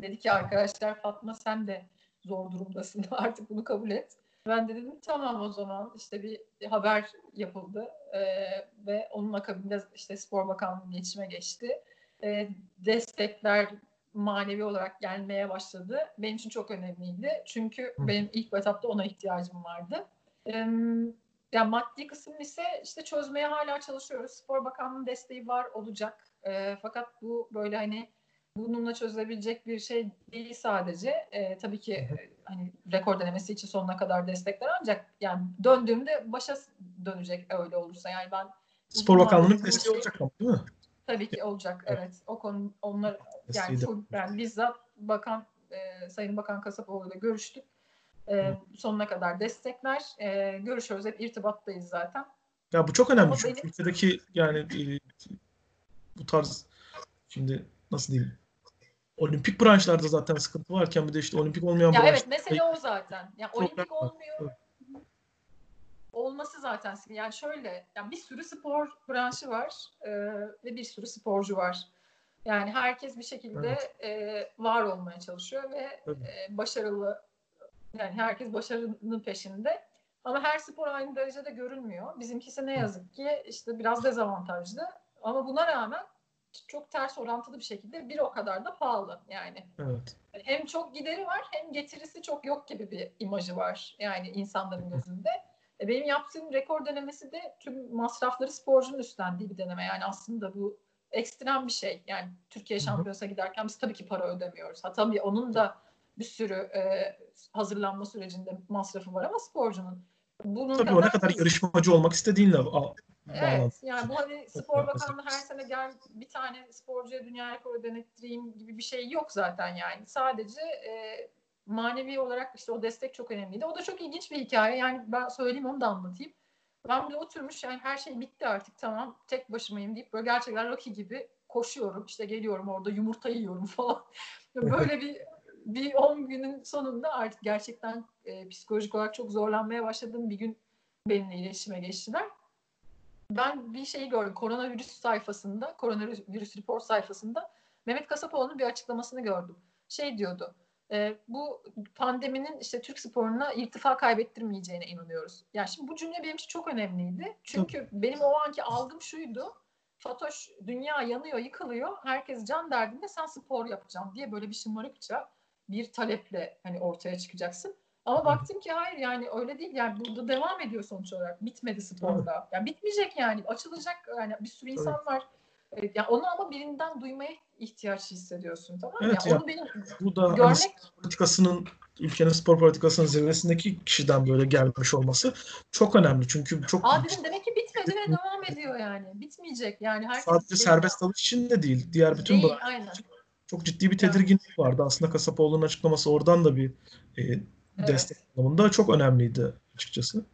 Dedi ki arkadaşlar Fatma sen de zor durumdasın artık bunu kabul et. Ben de dedim tamam o zaman işte bir haber yapıldı ee, ve onun akabinde işte Spor Bakanlığı'nın iletişime geçti. Ee, destekler manevi olarak gelmeye başladı. Benim için çok önemliydi. Çünkü benim ilk etapta ona ihtiyacım vardı. Ee, yani maddi kısım ise işte çözmeye hala çalışıyoruz. Spor Bakanlığı'nın desteği var olacak. Ee, fakat bu böyle hani bununla çözülebilecek bir şey değil sadece. E, tabii ki e, hani rekor denemesi için sonuna kadar destekler ancak yani döndüğümde başa dönecek öyle olursa. Yani ben Spor Bakanlığı'nın desteği şey, olacak ama değil mi? Tabii ki olacak. Evet. evet. O konu onlar yani full, yani bizzat bakan e, Sayın Bakan Kasapoğlu ile görüştük. E, sonuna kadar destekler. E, görüşüyoruz. Hep irtibattayız zaten. Ya bu çok önemli Ama çünkü benim... ülkedeki yani e, bu tarz şimdi nasıl diyeyim olimpik branşlarda zaten sıkıntı varken bir de işte olimpik olmayan ya branş. Evet mesele o zaten. Yani olimpik olmuyor. Evet. Olması zaten yani şöyle yani bir sürü spor branşı var e, ve bir sürü sporcu var. Yani herkes bir şekilde evet. e, var olmaya çalışıyor ve e, başarılı yani herkes başarının peşinde. Ama her spor aynı derecede görülmüyor. Bizimkisi ne yazık ki işte biraz dezavantajlı. Ama buna rağmen çok ters orantılı bir şekilde bir o kadar da pahalı yani. Evet. Hem çok gideri var hem getirisi çok yok gibi bir imajı var yani insanların gözünde. E, benim yaptığım rekor denemesi de tüm masrafları sporcunun üstlendiği bir deneme. Yani aslında bu ekstrem bir şey. Yani Türkiye şampiyonasına giderken biz tabii ki para ödemiyoruz. Ha tabii onun da bir sürü e, hazırlanma sürecinde masrafı var ama sporcunun bunun Tabii o ne kadar yarışmacı olmak istediğinle Evet yani bu hani spor bakanlığı her sene gel bir tane sporcuya dünya rekoru denettireyim gibi bir şey yok zaten yani. Sadece e, manevi olarak işte o destek çok önemliydi. O da çok ilginç bir hikaye. Yani ben söyleyeyim onu da anlatayım. Ben burada oturmuş yani her şey bitti artık tamam tek başımayım deyip böyle gerçekten Rocky gibi koşuyorum. işte geliyorum orada yumurta yiyorum falan. Böyle bir bir 10 günün sonunda artık gerçekten e, psikolojik olarak çok zorlanmaya başladığım bir gün benimle iletişime geçtiler. Ben bir şeyi gördüm. Koronavirüs sayfasında, koronavirüs report sayfasında Mehmet Kasapoğlu'nun bir açıklamasını gördüm. Şey diyordu. E, bu pandeminin işte Türk sporuna irtifa kaybettirmeyeceğine inanıyoruz. Yani şimdi bu cümle benim için çok önemliydi. Çünkü benim o anki algım şuydu. Fatoş dünya yanıyor, yıkılıyor. Herkes can derdinde sen spor yapacağım diye böyle bir şımarıkça bir taleple hani ortaya çıkacaksın. Ama baktım ki hayır yani öyle değil. Yani burada devam ediyor sonuç olarak. Bitmedi sporda. Yani bitmeyecek yani. Açılacak yani bir sürü insan var. Evet, yani onu ama birinden duymaya ihtiyaç hissediyorsun tamam mı? Evet yani ya. onu benim Bu da hani görmek spor politikasının ülkenin spor politikasının zirvesindeki kişiden böyle gelmiş olması çok önemli. Çünkü çok Aa dedim demek ki bitmedi ve devam ediyor yani. Bitmeyecek yani. Herkes sadece serbest dalış için de değil. Diğer bütün değil, aynen. Çok ciddi bir tedirginlik vardı. Aslında Kasapoğlu'nun açıklaması oradan da bir e, destek anlamında çok önemliydi açıkçası.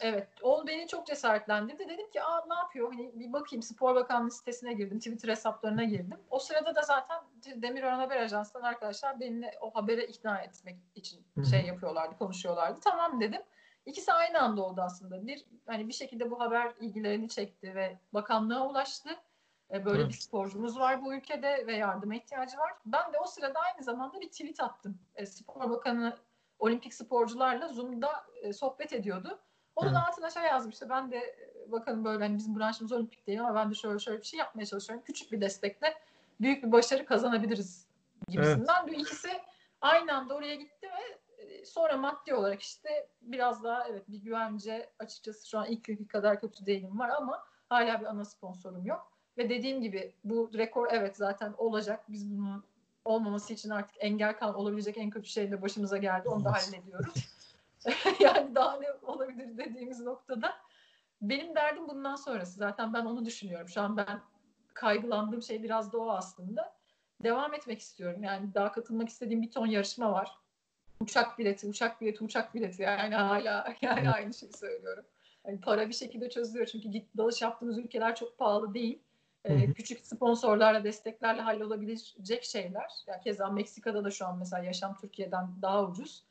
Evet. O beni çok cesaretlendirdi. Dedim ki aa ne yapıyor? Hani bir bakayım Spor Bakanlığı sitesine girdim. Twitter hesaplarına girdim. O sırada da zaten Demirören Haber Ajansı'ndan arkadaşlar beni o habere ikna etmek için şey yapıyorlardı, konuşuyorlardı. Tamam dedim. İkisi aynı anda oldu aslında. Bir hani bir şekilde bu haber ilgilerini çekti ve bakanlığa ulaştı. E, Böyle Evet. bir sporcumuz var bu ülkede ve yardıma ihtiyacı var. Ben de o sırada aynı zamanda bir tweet attım. E, Spor Bakanı olimpik sporcularla Zoom'da e, sohbet ediyordu. Onun Evet. altına şey yazmıştı. Ben de bakın böyle hani bizim branşımız olimpik değil ama ben de şöyle şöyle bir şey yapmaya çalışıyorum. Küçük bir destekle büyük bir başarı kazanabiliriz gibisinden. Bu ikisi aynı anda oraya gitti ve sonra maddi olarak işte biraz daha evet bir güvence açıkçası şu an ilk günkü kadar kötü değilim var ama hala bir ana sponsorum yok. Ve dediğim gibi bu rekor evet zaten olacak. Biz bunun olmaması için artık engel kal olabilecek en kötü şey de başımıza geldi. Onu da hallediyoruz. yani daha ne olabilir dediğimiz noktada. Benim derdim bundan sonrası. Zaten ben onu düşünüyorum. Şu an ben kaygılandığım şey biraz da o aslında. Devam etmek istiyorum. Yani daha katılmak istediğim bir ton yarışma var. Uçak bileti, uçak bileti, uçak bileti. Yani hala yani aynı şeyi söylüyorum. Yani para bir şekilde çözülüyor. Çünkü git dalış yaptığımız ülkeler çok pahalı değil. Hı. küçük sponsorlarla, desteklerle hallolabilecek şeyler. Ya keza Meksika'da da şu an mesela yaşam Türkiye'den daha ucuz.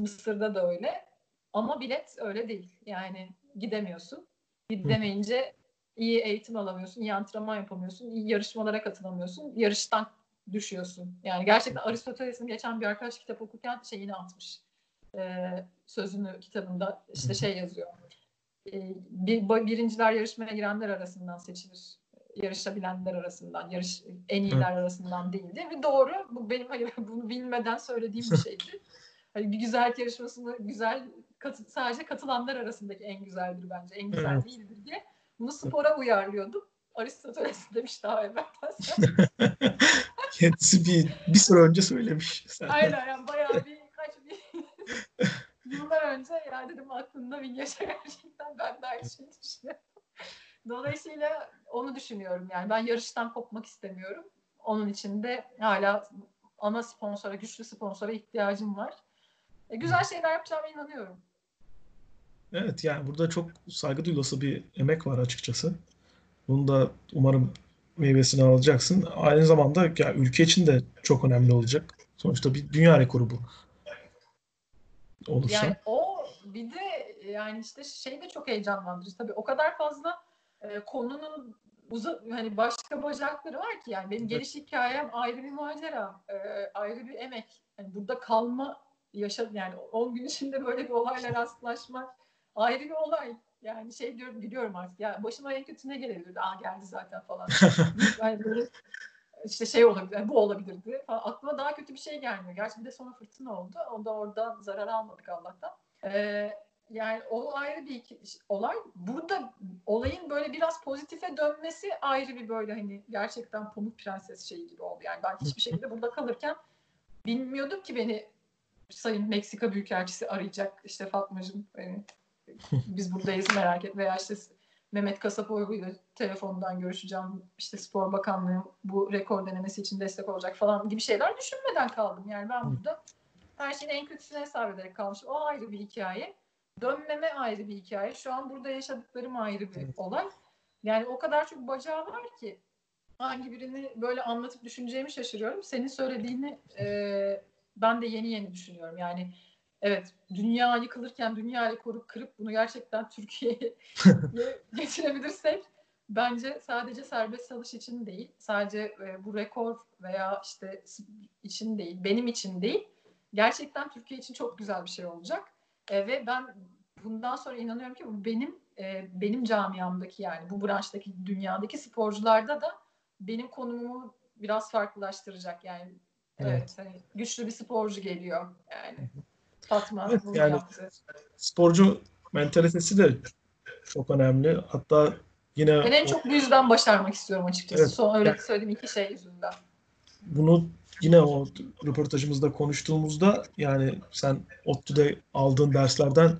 Mısır'da da öyle. Ama bilet öyle değil. Yani gidemiyorsun. Gidemeyince iyi eğitim alamıyorsun, iyi antrenman yapamıyorsun, iyi yarışmalara katılamıyorsun. Yarıştan düşüyorsun. Yani gerçekten Aristoteles'in geçen bir arkadaş kitap okurken şeyini atmış. Ee, sözünü kitabında işte şey yazıyor. Ee, bir, birinciler yarışmaya girenler arasından seçilir. Yarışabilenler arasından, yarış en iyiler arasından değildi. Ve doğru. Bu benim hayır bunu bilmeden söylediğim bir şeydi. Hani bir güzellik yarışmasını güzel katı, sadece katılanlar arasındaki en güzeldir bence. En güzel Evet. değildir diye. Bunu spora uyarlıyordum. Aristoteles demiş daha evvelden. Kendisi bir bir süre önce söylemiş. Sen. Aynen yani bayağı bir kaç bir yıllar önce ya dedim aklında bir yaşa gerçekten ben de aynı şeyi düşünüyorum. Dolayısıyla onu düşünüyorum yani ben yarıştan kopmak istemiyorum. Onun için de hala ana sponsora, güçlü sponsora ihtiyacım var. E, güzel şeyler yapacağıma inanıyorum. Evet yani burada çok saygı duyulası bir emek var açıkçası. Bunu da umarım meyvesini alacaksın. Aynı zamanda ya ülke için de çok önemli olacak. Sonuçta bir dünya rekoru bu. Olursa. Yani o bir de yani işte şey de çok heyecanlandırıcı. Tabii o kadar fazla e, konunun uza, hani başka bacakları var ki yani benim geliş hikayem ayrı bir macera, e, ayrı bir emek. Yani burada kalma yaşa yani 10 gün içinde böyle bir olayla rastlaşmak ayrı bir olay. Yani şey diyorum biliyorum artık ya başıma en kötü ne gelebilirdi? Aa geldi zaten falan. yani böyle işte şey olabilir, yani bu olabilirdi falan. Aklıma daha kötü bir şey gelmiyor. Gerçi bir de sonra fırtına oldu. O da orada zarar almadık Allah'tan. Ee, yani o ayrı bir olay. Burada olayın böyle biraz pozitife dönmesi ayrı bir böyle hani gerçekten pamuk prenses şeyi gibi oldu. Yani ben hiçbir şekilde burada kalırken bilmiyordum ki beni Sayın Meksika Büyükelçisi arayacak. İşte Fatmacığım hani biz buradayız merak et veya işte Mehmet Kasapoğlu'yla telefondan görüşeceğim. İşte Spor Bakanlığı bu rekor denemesi için destek olacak falan gibi şeyler düşünmeden kaldım. Yani ben burada her şeyin en kötüsüne hesap ederek kalmışım. O ayrı bir hikaye. Dönmeme ayrı bir hikaye. Şu an burada yaşadıklarım ayrı bir olay. Yani o kadar çok bacağı var ki hangi birini böyle anlatıp düşüneceğimi şaşırıyorum. Senin söylediğini e, ben de yeni yeni düşünüyorum. Yani evet dünya yıkılırken dünya rekoru kırıp bunu gerçekten Türkiye'ye getirebilirsek bence sadece serbest salış için değil, sadece e, bu rekor veya işte için değil, benim için değil, gerçekten Türkiye için çok güzel bir şey olacak. E, ve ben bundan sonra inanıyorum ki bu benim e, benim camiamdaki yani bu branştaki dünyadaki sporcularda da benim konumumu biraz farklılaştıracak yani. Evet, evet hani güçlü bir sporcu geliyor yani. Fatma evet, bunu yani, yaptı. Sporcu mentalitesi de çok önemli. Hatta yine ben en çok bu yüzden başarmak istiyorum açıkçası. Evet, Son öyle yani, söylediğim iki şey yüzünden. Bunu yine o röportajımızda konuştuğumuzda yani sen ODTÜ'de aldığın derslerden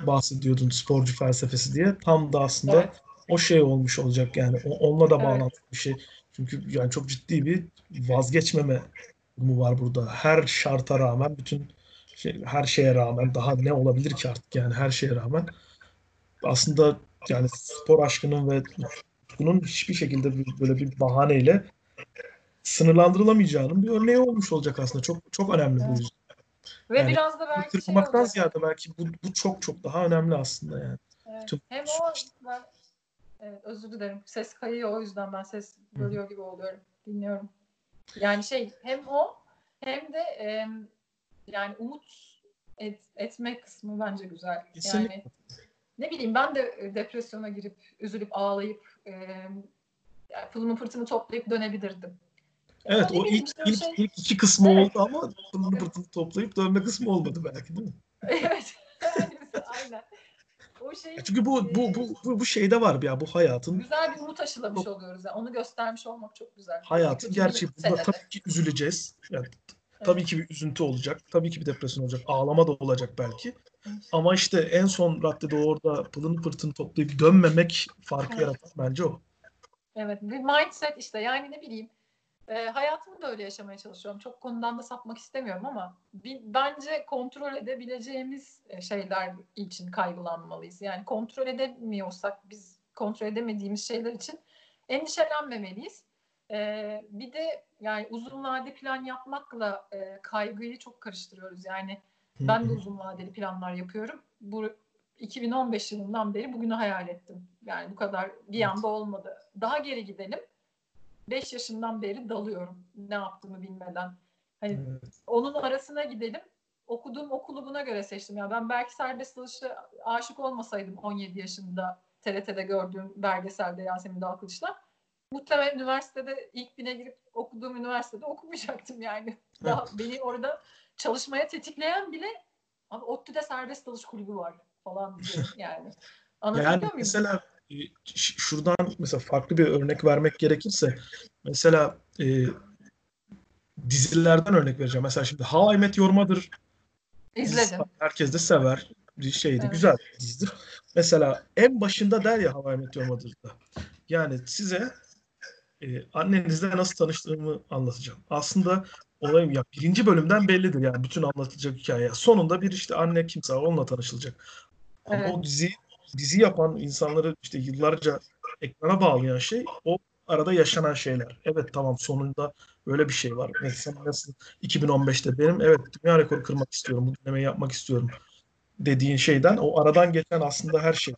bahsediyordun sporcu felsefesi diye. Tam da aslında evet. o şey olmuş olacak yani. Onunla da bağlantılı evet. bir şey. Çünkü yani çok ciddi bir vazgeçmeme durumu var burada. Her şarta rağmen bütün şey, her şeye rağmen daha ne olabilir ki artık yani her şeye rağmen aslında yani spor aşkının ve bunun hiçbir şekilde böyle bir bahaneyle sınırlandırılamayacağının bir örneği olmuş olacak aslında. Çok çok önemli evet. bu yüzden. Ve yani, biraz da belki şey ziyade belki bu, bu çok çok daha önemli aslında yani. Evet. Tüm, Hem o ben evet, özür dilerim. Ses kayıyor o yüzden ben ses bölüyor gibi oluyorum. Dinliyorum. Yani şey hem o hem de e, yani umut et, etme kısmı bence güzel. Kesinlikle. Yani ne bileyim ben de depresyona girip üzülüp ağlayıp e, yani pılımı pırtımı toplayıp dönebilirdim. Evet o ilk, ilk, şey... ilk iki kısmı evet. oldu ama pılını pırtını toplayıp dönme kısmı olmadı belki değil mi? evet. Aynen. O şey, Çünkü bu bu bu bu, bu şeyde var ya bu hayatın. Güzel bir umut aşılamış oluyoruz. Yani. Onu göstermiş olmak çok güzel. Hayatın gerçeği. Bunda tabii ki üzüleceğiz. Yani Tabii ki bir üzüntü olacak. Tabii ki bir depresyon olacak. Ağlama da olacak belki. Ama işte en son raddede orada pılını pırtını toplayıp dönmemek farkı evet. yaratan bence o. Evet. Bir mindset işte. Yani ne bileyim. E, hayatımı da öyle yaşamaya çalışıyorum. Çok konudan da sapmak istemiyorum ama bir, bence kontrol edebileceğimiz e, şeyler için kaygılanmalıyız. Yani kontrol edemiyorsak biz kontrol edemediğimiz şeyler için endişelenmemeliyiz. Ee, bir de yani uzun vade plan yapmakla e, kaygıyı çok karıştırıyoruz. Yani ben de uzun vadeli planlar yapıyorum. Bu 2015 yılından beri bugünü hayal ettim. Yani bu kadar bir anda olmadı. Daha geri gidelim. 5 yaşından beri dalıyorum. Ne yaptığımı bilmeden. Hani onun arasına gidelim. Okuduğum okulu buna göre seçtim. Yani ben belki serbest dalışa aşık olmasaydım 17 yaşında TRT'de gördüğüm belgeselde Yasemin Dalkılıç'la muhtemelen üniversitede ilk bine girip okuduğum üniversitede okumayacaktım yani. Daha beni orada çalışmaya tetikleyen bile abi ODTÜ'de serbest dalış kulübü var falan diye yani. Anlatabiliyor yani muyum? Mesela şuradan mesela farklı bir örnek vermek gerekirse mesela e, dizilerden örnek vereceğim. Mesela şimdi How I Met Your Mother İzledim. Herkes de sever. Bir şeydi. Evet. Güzel bir dizidir. Mesela en başında der ya How I Met Your Mother'da. Yani size e, annenizle nasıl tanıştığımı anlatacağım. Aslında olayım ya birinci bölümden bellidir yani bütün anlatılacak hikaye. Sonunda bir işte anne kimse onunla tanışılacak. Evet. Ama o dizi dizi yapan insanları işte yıllarca ekrana bağlayan şey o arada yaşanan şeyler. Evet tamam sonunda böyle bir şey var. Mesela nasıl 2015'te benim evet dünya rekoru kırmak istiyorum. Bu denemeyi yapmak istiyorum dediğin şeyden o aradan geçen aslında her şey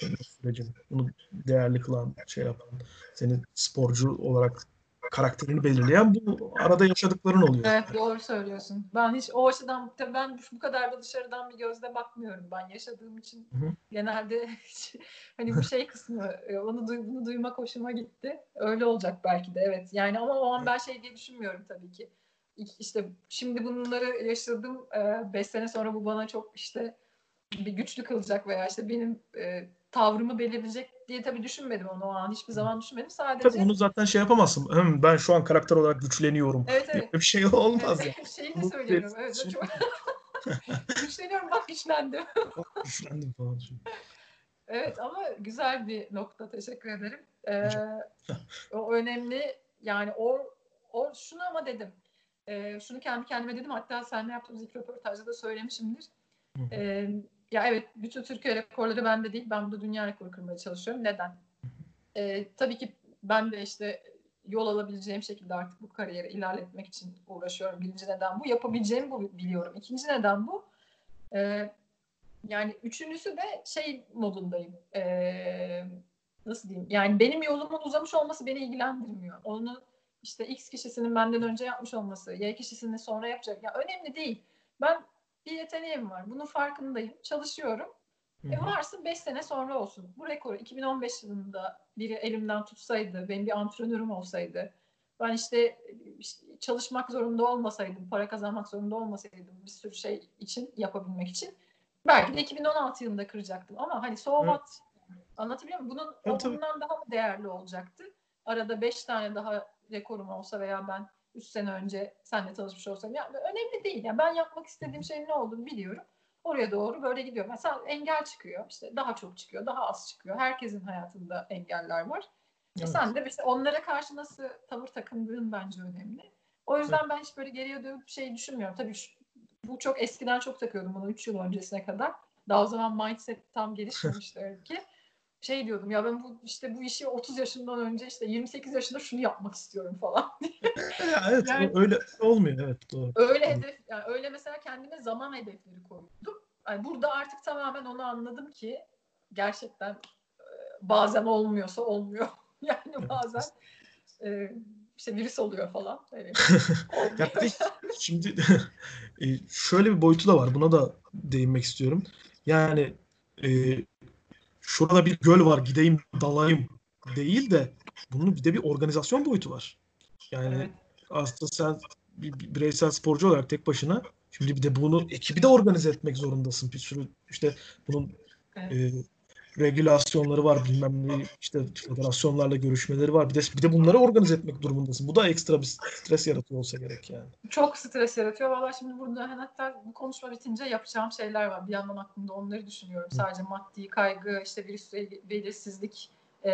senin sürecin. Bunu değerli kılan, şey yapan, seni sporcu olarak karakterini belirleyen bu arada yaşadıkların oluyor. Evet doğru söylüyorsun. Ben hiç o açıdan ben bu kadar da dışarıdan bir gözle bakmıyorum. Ben yaşadığım için Hı-hı. genelde hani bu şey kısmı e, onu duy, bunu duymak hoşuma gitti. Öyle olacak belki de evet. Yani ama o an ben şey diye düşünmüyorum tabii ki. İşte şimdi bunları yaşadım. 5 sene sonra bu bana çok işte bir güçlü kılacak veya işte benim e, tavrımı belirleyecek diye tabii düşünmedim onu o an. Hiçbir zaman düşünmedim. Sadece Tabii onu zaten şey yapamazsın. Hım, ben şu an karakter olarak güçleniyorum. Evet evet. bir şey olmaz evet, ya. Şeyi de söylüyorum. Evet, çok... Güçleniyorum bak güçlendim. Güçlendim falan. şimdi. Evet ama güzel bir nokta. Teşekkür ederim. Ee, o önemli. Yani o, o şunu ama dedim. Ee, şunu kendi kendime dedim. Hatta seninle yaptığımız ilk röportajda da söylemişimdir. Ee, ya evet bütün Türkiye rekorları bende değil. Ben burada dünya rekoru kırmaya çalışıyorum. Neden? Ee, tabii ki ben de işte yol alabileceğim şekilde artık bu kariyeri ilerletmek için uğraşıyorum. Birinci neden bu. Yapabileceğimi bu biliyorum. İkinci neden bu. Ee, yani üçüncüsü de şey modundayım. Ee, nasıl diyeyim? Yani benim yolumun uzamış olması beni ilgilendirmiyor. Onu işte X kişisinin benden önce yapmış olması, Y kişisinin sonra yapacak. Ya önemli değil. Ben bir yeteneğim var. Bunun farkındayım. Çalışıyorum. Hı E hı. varsın 5 sene sonra olsun. Bu rekoru 2015 yılında biri elimden tutsaydı, benim bir antrenörüm olsaydı, ben işte, işte çalışmak zorunda olmasaydım, para kazanmak zorunda olmasaydım bir sürü şey için, yapabilmek için belki de 2016 yılında kıracaktım. Ama hani so Evet. what? Anlatabiliyor muyum? Bunun bundan daha mı değerli olacaktı? Arada 5 tane daha rekorum olsa veya ben 3 sene önce seninle tanışmış olsam. Yani önemli değil. Yani ben yapmak istediğim şeyin ne olduğunu biliyorum. Oraya doğru böyle gidiyorum. Mesela engel çıkıyor. işte daha çok çıkıyor, daha az çıkıyor. Herkesin hayatında engeller var. E Evet. sen de işte onlara karşı nasıl tavır takındığın bence önemli. O yüzden ben hiç böyle geriye dönüp şey düşünmüyorum. Tabii şu- bu çok eskiden çok takıyordum bunu 3 yıl öncesine kadar. Daha o zaman mindset tam gelişmemişti öyle ki. Şey diyordum ya ben bu işte bu işi 30 yaşından önce işte 28 yaşında şunu yapmak istiyorum falan. Evet Yani- öyle olmuyor evet doğru. Öyle hedef yani öyle mesela kendime zaman hedefleri koydum. Yani burada artık tamamen onu anladım ki gerçekten bazen olmuyorsa olmuyor. Yani bazen e, işte virüs oluyor falan. Evet. Ya de şimdi e, şöyle bir boyutu da var. Buna da değinmek istiyorum. Yani e, şurada bir göl var gideyim dalayım değil de bunun bir de bir organizasyon boyutu var. Yani Evet. aslında sen bir, bir bireysel sporcu olarak tek başına şimdi bir de bunu ekibi de organize etmek zorundasın. Bir sürü işte bunun Evet. e, regülasyonları var bilmem ne işte federasyonlarla görüşmeleri var. Bir de bir de bunları organize etmek durumundasın. Bu da ekstra bir stres yaratıyor olsa gerek yani. Çok stres yaratıyor. Valla şimdi burada hani hatta bu konuşma bitince yapacağım şeyler var. Bir yandan aklımda onları düşünüyorum. Sadece maddi kaygı, işte virüs belirsizlik. E,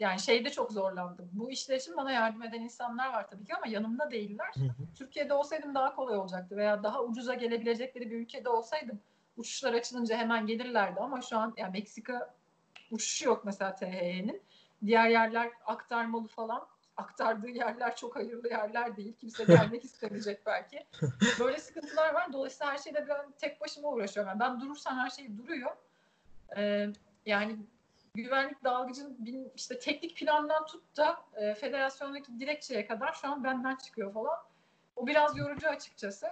yani şeyde çok zorlandım. Bu işler için bana yardım eden insanlar var tabii ki ama yanımda değiller. Hı hı. Türkiye'de olsaydım daha kolay olacaktı veya daha ucuza gelebilecekleri bir ülkede olsaydım uçuşlar açılınca hemen gelirlerdi ama şu an yani Meksika uçuşu yok mesela THY'nin. Diğer yerler aktarmalı falan. Aktardığı yerler çok hayırlı yerler değil. Kimse gelmek istemeyecek belki. Böyle sıkıntılar var. Dolayısıyla her şeyde ben tek başıma uğraşıyorum. Yani ben durursam her şey duruyor. Ee, yani güvenlik dalgıcın bin- işte teknik plandan tut da e, federasyondaki dilekçeye kadar şu an benden çıkıyor falan. O biraz yorucu açıkçası.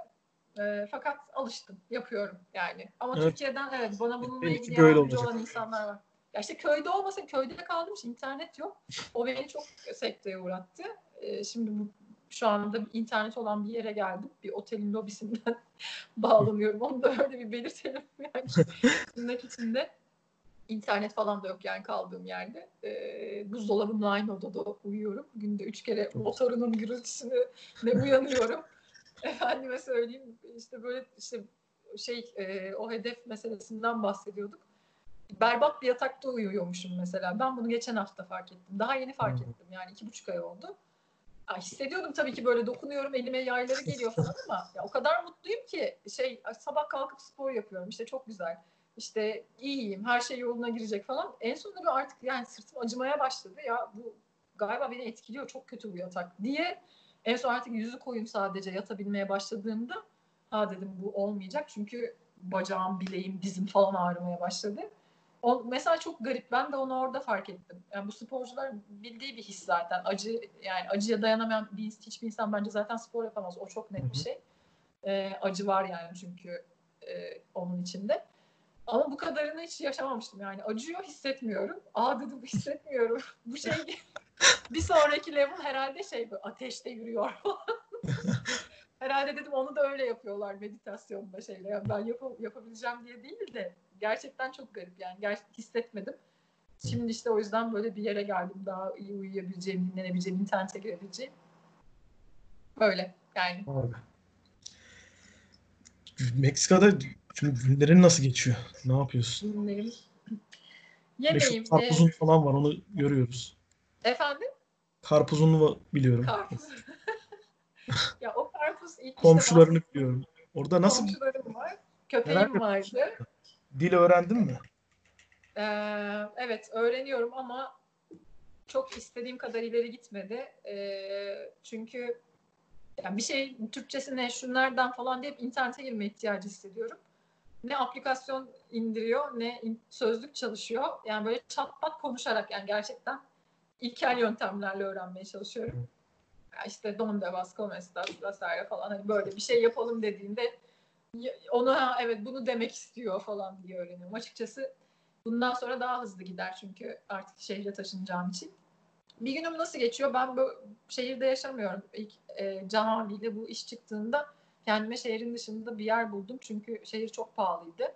E, fakat alıştım, yapıyorum yani. Ama Evet. Türkiye'den evet bana bununla Belki ilgili böyle yardımcı olacak. olan insanlar var. Ya işte köyde olmasa köyde kaldım için internet yok. O beni çok sekteye uğrattı. E, şimdi bu şu anda internet olan bir yere geldim. Bir otelin lobisinden bağlanıyorum. Onu da öyle bir belirtelim yani. Tırnak içinde. İnternet falan da yok yani kaldığım yerde. E, buzdolabımla aynı odada uyuyorum. Günde üç kere motorunun gürültüsüne ne uyanıyorum. Efendime söyleyeyim işte böyle işte şey e, o hedef meselesinden bahsediyorduk. Berbat bir yatakta uyuyormuşum mesela. Ben bunu geçen hafta fark ettim. Daha yeni fark ettim yani iki buçuk ay oldu. Ay, hissediyordum tabii ki böyle dokunuyorum elime yayları geliyor falan ama ya o kadar mutluyum ki şey sabah kalkıp spor yapıyorum işte çok güzel. İşte iyiyim her şey yoluna girecek falan. En sonunda bir artık yani sırtım acımaya başladı ya bu galiba beni etkiliyor çok kötü bu yatak diye. En son artık yüzü koyun sadece yatabilmeye başladığımda ha dedim bu olmayacak çünkü bacağım, bileğim, dizim falan ağrımaya başladı. O, mesela çok garip. Ben de onu orada fark ettim. Yani bu sporcular bildiği bir his zaten. Acı yani acıya dayanamayan bir, hiçbir insan bence zaten spor yapamaz. O çok net bir şey. Ee, acı var yani çünkü e, onun içinde. Ama bu kadarını hiç yaşamamıştım yani. Acıyor hissetmiyorum. Aa dedim hissetmiyorum. bu şey bir sonraki level herhalde şey böyle ateşte yürüyor herhalde dedim onu da öyle yapıyorlar meditasyonda şeyle. Yani ben yap- yapabileceğim diye değil de gerçekten çok garip yani. Gerçekten hissetmedim. Şimdi işte o yüzden böyle bir yere geldim. Daha iyi uyuyabileceğim, dinlenebileceğim, internete girebileceğim. Böyle yani. Abi. Meksika'da şimdi günlerin nasıl geçiyor? Ne yapıyorsun? Günlerim. Yemeğim. e, karpuzun falan var onu görüyoruz. Efendim? Karpuzunu biliyorum. Karpuz. ya o karpuz ilk işte Komşularını biliyorum. Orada nasıl komşularım var. Köpeğim yapıyorsun? vardı. dil öğrendin mi? Ee, evet öğreniyorum ama çok istediğim kadar ileri gitmedi. Ee, çünkü yani bir şey Türkçesi ne şunlardan falan deyip internete girme ihtiyacı hissediyorum. Ne aplikasyon indiriyor ne in- sözlük çalışıyor. Yani böyle çat pat konuşarak yani gerçekten ilkel yöntemlerle öğrenmeye çalışıyorum. Ya işte donde vas como estas vesaire falan hani böyle bir şey yapalım dediğinde ha evet bunu demek istiyor falan diye öğreniyorum. Açıkçası bundan sonra daha hızlı gider çünkü artık şehre taşınacağım için. Bir günüm nasıl geçiyor? Ben bu şehirde yaşamıyorum. İlk e, Can abiyle bu iş çıktığında kendime şehrin dışında bir yer buldum. Çünkü şehir çok pahalıydı.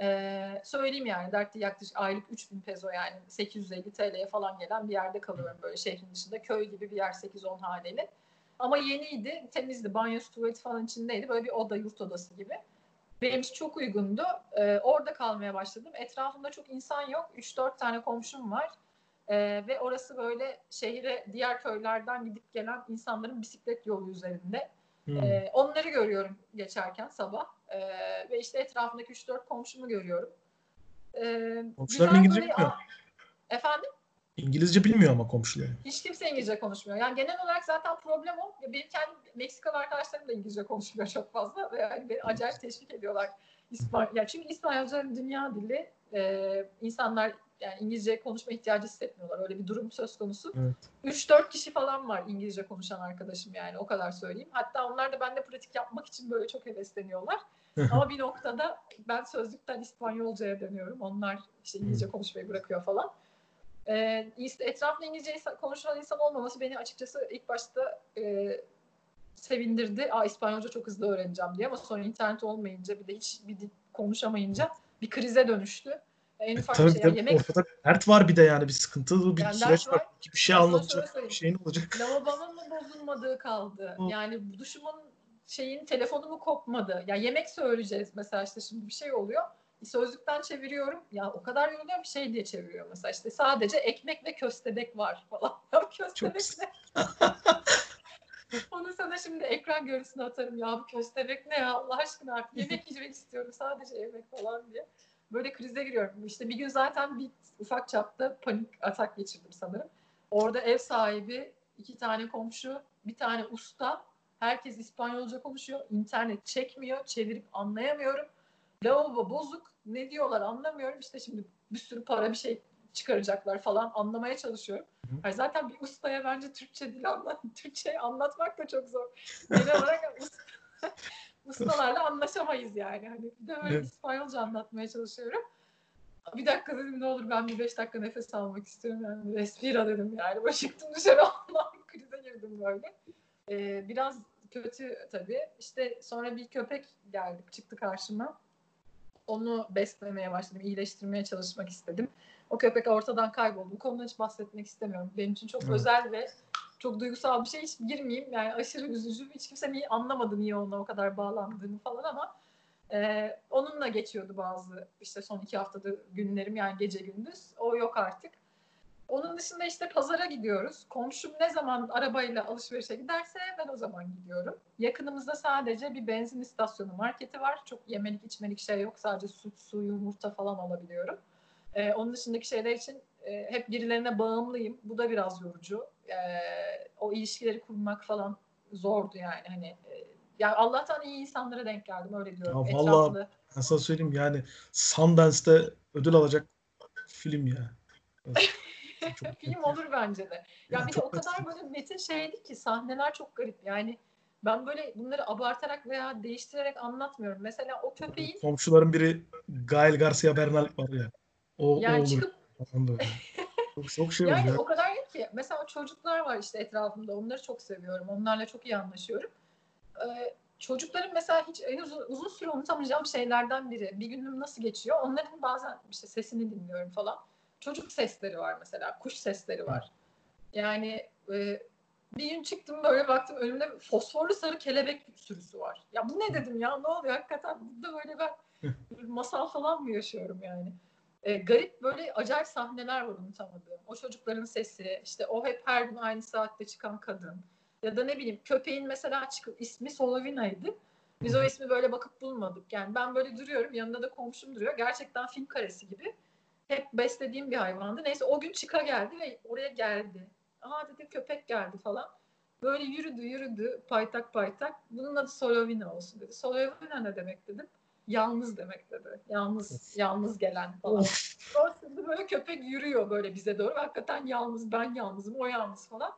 E, söyleyeyim yani dertli yaklaşık aylık 3000 peso yani 850 TL'ye falan gelen bir yerde kalıyorum böyle şehrin dışında. Köy gibi bir yer 8-10 haneli. Ama yeniydi, temizdi. Banyosu, tuvaleti falan içindeydi. Böyle bir oda, yurt odası gibi. Benim için çok uygundu. Ee, orada kalmaya başladım. Etrafımda çok insan yok. 3-4 tane komşum var. Ee, ve orası böyle şehre diğer köylerden gidip gelen insanların bisiklet yolu üzerinde. Hmm. Ee, onları görüyorum geçerken sabah. Ee, ve işte etrafımdaki 3-4 komşumu görüyorum. Ee, Komşuların İngilizce böyle- bilmiyor. Efendim? İngilizce bilmiyor ama komşuları. Hiç kimse İngilizce konuşmuyor. Yani genel olarak zaten problem o. Benim kendi Meksikalı arkadaşlarım da İngilizce konuşmuyor çok fazla. Ve yani beni acayip teşvik ediyorlar. İspany ya çünkü İspanyolca dünya dili. Ee, insanlar yani İngilizce konuşma ihtiyacı hissetmiyorlar. Öyle bir durum söz konusu. Evet. 3-4 kişi falan var İngilizce konuşan arkadaşım yani o kadar söyleyeyim. Hatta onlar da bende pratik yapmak için böyle çok hevesleniyorlar. Ama bir noktada ben sözlükten İspanyolcaya dönüyorum. Onlar işte İngilizce konuşmayı bırakıyor falan. Ee, etrafında İngilizce insan- konuşan insan olmaması beni açıkçası ilk başta e, sevindirdi. Aa İspanyolca çok hızlı öğreneceğim diye ama sonra internet olmayınca bir de hiç bir dil konuşamayınca bir krize dönüştü. En E, ufak tabii bir şey. Yani tabii yemek ortada dert var bir de yani bir sıkıntılı bir Yani süreç var. var. Bir şey anlatacak, bir şeyin olacak. Lavabonun mu bozulmadığı kaldı. Yani duşumun şeyin telefonu mu kopmadı. Ya yemek söyleyeceğiz mesela işte şimdi bir şey oluyor. Sözlükten çeviriyorum. Ya o kadar yoruluyorum şey diye çeviriyor mesela işte sadece ekmek ve köstebek var falan. Ya köstebek Çok- ne? Onu sana şimdi ekran görüntüsüne atarım ya bu köstebek ne ya Allah aşkına artık yemek yemek istiyorum sadece yemek falan diye. Böyle krize giriyorum. İşte bir gün zaten bir ufak çapta panik atak geçirdim sanırım. Orada ev sahibi, iki tane komşu, bir tane usta. Herkes İspanyolca konuşuyor. İnternet çekmiyor. Çevirip anlayamıyorum. Lavabo bozuk. Ne diyorlar anlamıyorum. İşte şimdi bir sürü para bir şey çıkaracaklar falan anlamaya çalışıyorum. Hayır, zaten bir ustaya bence Türkçe dil anlat, Türkçe anlatmak da çok zor. Genel olarak usta- ustalarla anlaşamayız yani. Hani bir de Evet. İspanyolca anlatmaya çalışıyorum. Bir dakika dedim ne olur ben bir beş dakika nefes almak istiyorum. Yani respira dedim yani. Böyle çıktım dışarı Allah'ım krize girdim böyle. Ee, biraz kötü tabii. İşte sonra bir köpek geldi çıktı karşıma. Onu beslemeye başladım. iyileştirmeye çalışmak istedim. O köpek ortadan kayboldu. Bu konuda hiç bahsetmek istemiyorum. Benim için çok Evet. özel ve çok duygusal bir şey. Hiç girmeyeyim. Yani aşırı üzücü. Hiç kimse niye anlamadı niye ona o kadar bağlandığını falan ama ee, onunla geçiyordu bazı işte son iki haftada günlerim yani gece gündüz. O yok artık. Onun dışında işte pazara gidiyoruz. Komşum ne zaman arabayla alışverişe giderse ben o zaman gidiyorum. Yakınımızda sadece bir benzin istasyonu marketi var. Çok yemelik içmelik şey yok. Sadece süt, su, yumurta falan alabiliyorum. Ee, onun dışındaki şeyler için e, hep birilerine bağımlıyım. Bu da biraz yorucu. Ee, o ilişkileri kurmak falan zordu yani. Hani e, ya Allah'tan iyi insanlara denk geldim öyle diyorum. Ya vallahi Etraflı. Ben sana söyleyeyim yani Sundance'te ödül alacak film ya. Evet, Film olur bence de. Ya bir de o kadar böyle metin şeydi ki sahneler çok garip. Yani ben böyle bunları abartarak veya değiştirerek anlatmıyorum. Mesela o köpeğin Komşuların biri Gael Garcia Bernal var ya. O, o yani olur çıkıp. Çok, çok şey yani ya. o kadar iyi ki mesela çocuklar var işte etrafımda. Onları çok seviyorum. Onlarla çok iyi anlaşıyorum. Ee, çocukların mesela hiç en uzun, uzun süre unutamayacağım şeylerden biri. Bir günüm nasıl geçiyor? Onların bazen işte sesini dinliyorum falan. Çocuk sesleri var mesela. Kuş sesleri var. Yani e, Bir gün çıktım böyle baktım önümde fosforlu sarı kelebek sürüsü var. Ya bu ne dedim ya ne oluyor hakikaten burada böyle ben masal falan mı yaşıyorum yani. E, garip böyle acayip sahneler var unutamadığım. O çocukların sesi, işte o hep her gün aynı saatte çıkan kadın. Ya da ne bileyim köpeğin mesela çıkıp ismi Solovina'ydı. Biz o ismi böyle bakıp bulmadık. Yani ben böyle duruyorum yanında da komşum duruyor. Gerçekten film karesi gibi. Hep beslediğim bir hayvandı. Neyse o gün çıka geldi ve oraya geldi. Aa dedi köpek geldi falan. Böyle yürüdü yürüdü paytak paytak. Bunun adı Solovina olsun dedi. Solovina ne demek dedim. Yalnız demek dedi. Yalnız yalnız gelen falan. Sonrasında böyle köpek yürüyor böyle bize doğru. Hakikaten yalnız ben yalnızım o yalnız falan.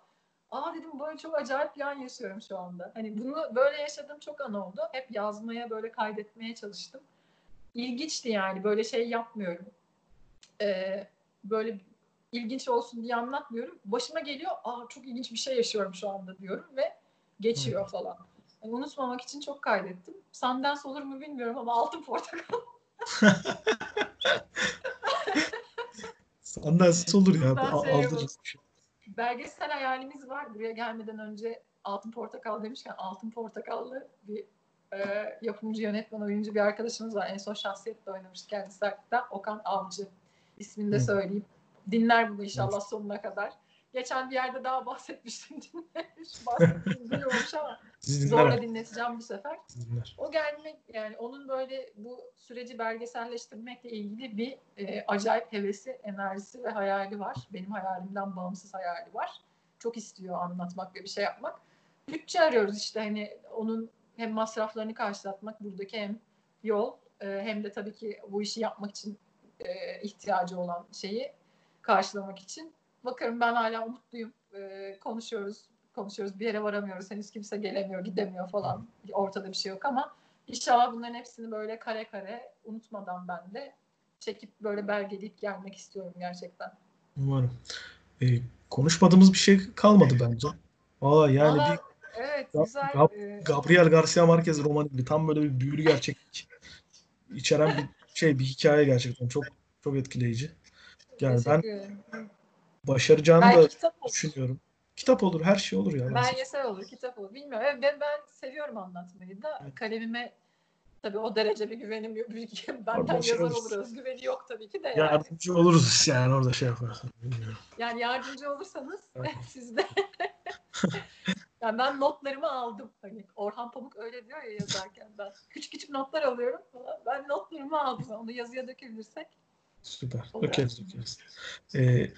Aa dedim böyle çok acayip bir an yaşıyorum şu anda. Hani bunu böyle yaşadığım çok an oldu. Hep yazmaya böyle kaydetmeye çalıştım. İlginçti yani böyle şey yapmıyorum. Ee, böyle ilginç olsun diye anlatmıyorum. Başıma geliyor, aa çok ilginç bir şey yaşıyorum şu anda diyorum ve geçiyor falan. Yani unutmamak için çok kaydettim. Sundance olur mu bilmiyorum ama altın portakal. Sandalye olur ya. Ben A- seviyorum. aldırırız bir şey. Belgesel hayalimiz var. Buraya gelmeden önce Altın Portakal demişken Altın Portakallı bir e, yapımcı, yönetmen, oyuncu bir arkadaşımız var. En son şahsiyetle oynamış kendisi hatta. Okan Avcı. İsmini de söyleyeyim. Dinler bunu inşallah sonuna kadar. Geçen bir yerde daha bahsetmiştim dinlemiş. Bahsettiğim duymamış ama zorla dinleteceğim bu sefer. Dinler. O gelmek yani onun böyle bu süreci belgeselleştirmekle ilgili bir e, acayip hevesi, enerjisi ve hayali var. Benim hayalimden bağımsız hayali var. Çok istiyor anlatmak ve bir şey yapmak. Bütçe arıyoruz işte hani onun hem masraflarını karşılatmak buradaki hem yol e, hem de tabii ki bu işi yapmak için e, ihtiyacı olan şeyi karşılamak için. Bakarım ben hala umutluyum. E, konuşuyoruz, konuşuyoruz. Bir yere varamıyoruz. Henüz kimse gelemiyor, gidemiyor falan. Ortada bir şey yok ama inşallah bunların hepsini böyle kare kare unutmadan ben de çekip böyle belgeleyip gelmek istiyorum gerçekten. Umarım. Ee, konuşmadığımız bir şey kalmadı bence. Valla yani Valla, bir evet Gab- güzel. Gab- e, Gabriel Garcia Marquez romanı gibi tam böyle bir büyülü gerçeklik içeren bir şey bir hikaye gerçekten çok çok etkileyici. Yani ben başaracağını Belki da kitap olur. düşünüyorum. Kitap olur, her şey olur ya. Belgesel olur, kitap olur. Bilmiyorum. Evet, Ben, ben seviyorum anlatmayı da. Evet. Kalemime tabii o derece bir güvenim yok. Benden şey yazar olur. olur. Özgüveni yok tabii ki de yani. Yardımcı oluruz yani orada şey yaparız. Bilmiyorum. Yani yardımcı olursanız siz de. yani ben notlarımı aldım. Hani Orhan Pamuk öyle diyor ya yazarken ben küçük küçük notlar alıyorum falan. Ben notlarımı aldım. Onu yazıya dökebilirsek. Süper. Dökeriz dökeriz. Ee,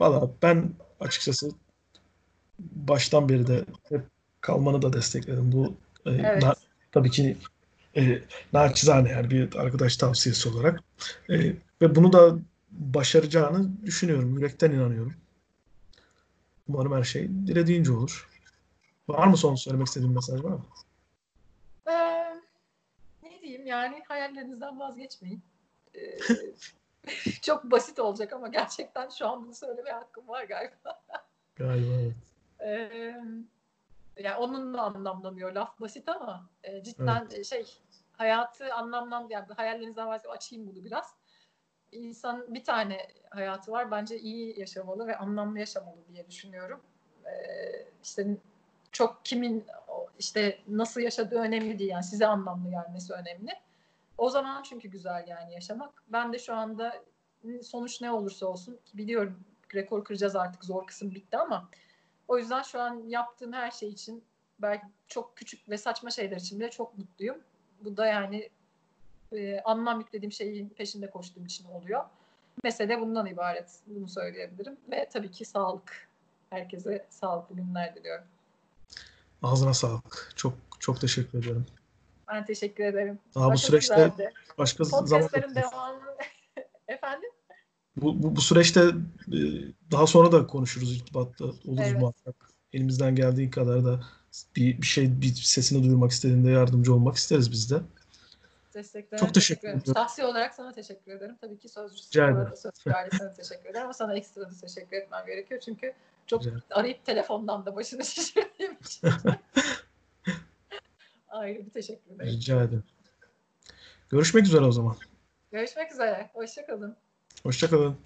valla ben açıkçası baştan beri de hep kalmanı da destekledim. Bu e, Evet. na- tabii ki e, naçizane yani bir arkadaş tavsiyesi olarak. E, ve bunu da başaracağını düşünüyorum. Yürekten inanıyorum. Umarım her şey dilediğince olur. Var mı son söylemek istediğin mesaj var mı? Ee, ne diyeyim yani hayallerinizden vazgeçmeyin. Ee, çok basit olacak ama gerçekten şu an bunu söylemeye hakkım var galiba. Galiba evet. Ee, yani onun da anlamlamıyor laf basit ama e, cidden e, şey hayatı anlamlan yani hayallerinizden vazgeç açayım bunu biraz. İnsan bir tane hayatı var bence iyi yaşamalı ve anlamlı yaşamalı diye düşünüyorum. Ee, işte çok kimin işte nasıl yaşadığı önemli değil yani size anlamlı gelmesi önemli. O zaman çünkü güzel yani yaşamak. Ben de şu anda sonuç ne olursa olsun biliyorum rekor kıracağız artık zor kısım bitti ama o yüzden şu an yaptığım her şey için belki çok küçük ve saçma şeyler için bile çok mutluyum. Bu da yani e, anlam yüklediğim şeyin peşinde koştuğum için oluyor. Mesele bundan ibaret. Bunu söyleyebilirim. Ve tabii ki sağlık. Herkese sağlıklı günler diliyorum. Ağzına sağlık. Çok çok teşekkür ederim. Ben teşekkür ederim. Daha bu Başka süreçte güzeldi. başka zaman Podcastlerin devamı. Efendim? Bu, bu, bu süreçte e, daha sonra da konuşuruz, irtibatta oluruz Evet. muhakkak. Elimizden geldiği kadar da bir, bir şey, bir sesini duyurmak istediğinde yardımcı olmak isteriz biz de. Desteklerine Çok teşekkür ederim. ediyorum. Şahsi olarak sana teşekkür ederim. Tabii ki sözcüsü olarak ederim. sözcü ailesine teşekkür ederim ama sana ekstra da teşekkür etmem gerekiyor. Çünkü çok Rica arayıp telefondan da başını şişirdiğim için. Ayrı bir teşekkür ederim. Rica ederim. Görüşmek üzere o zaman. Görüşmek üzere. Hoşçakalın. Hoşça kalın.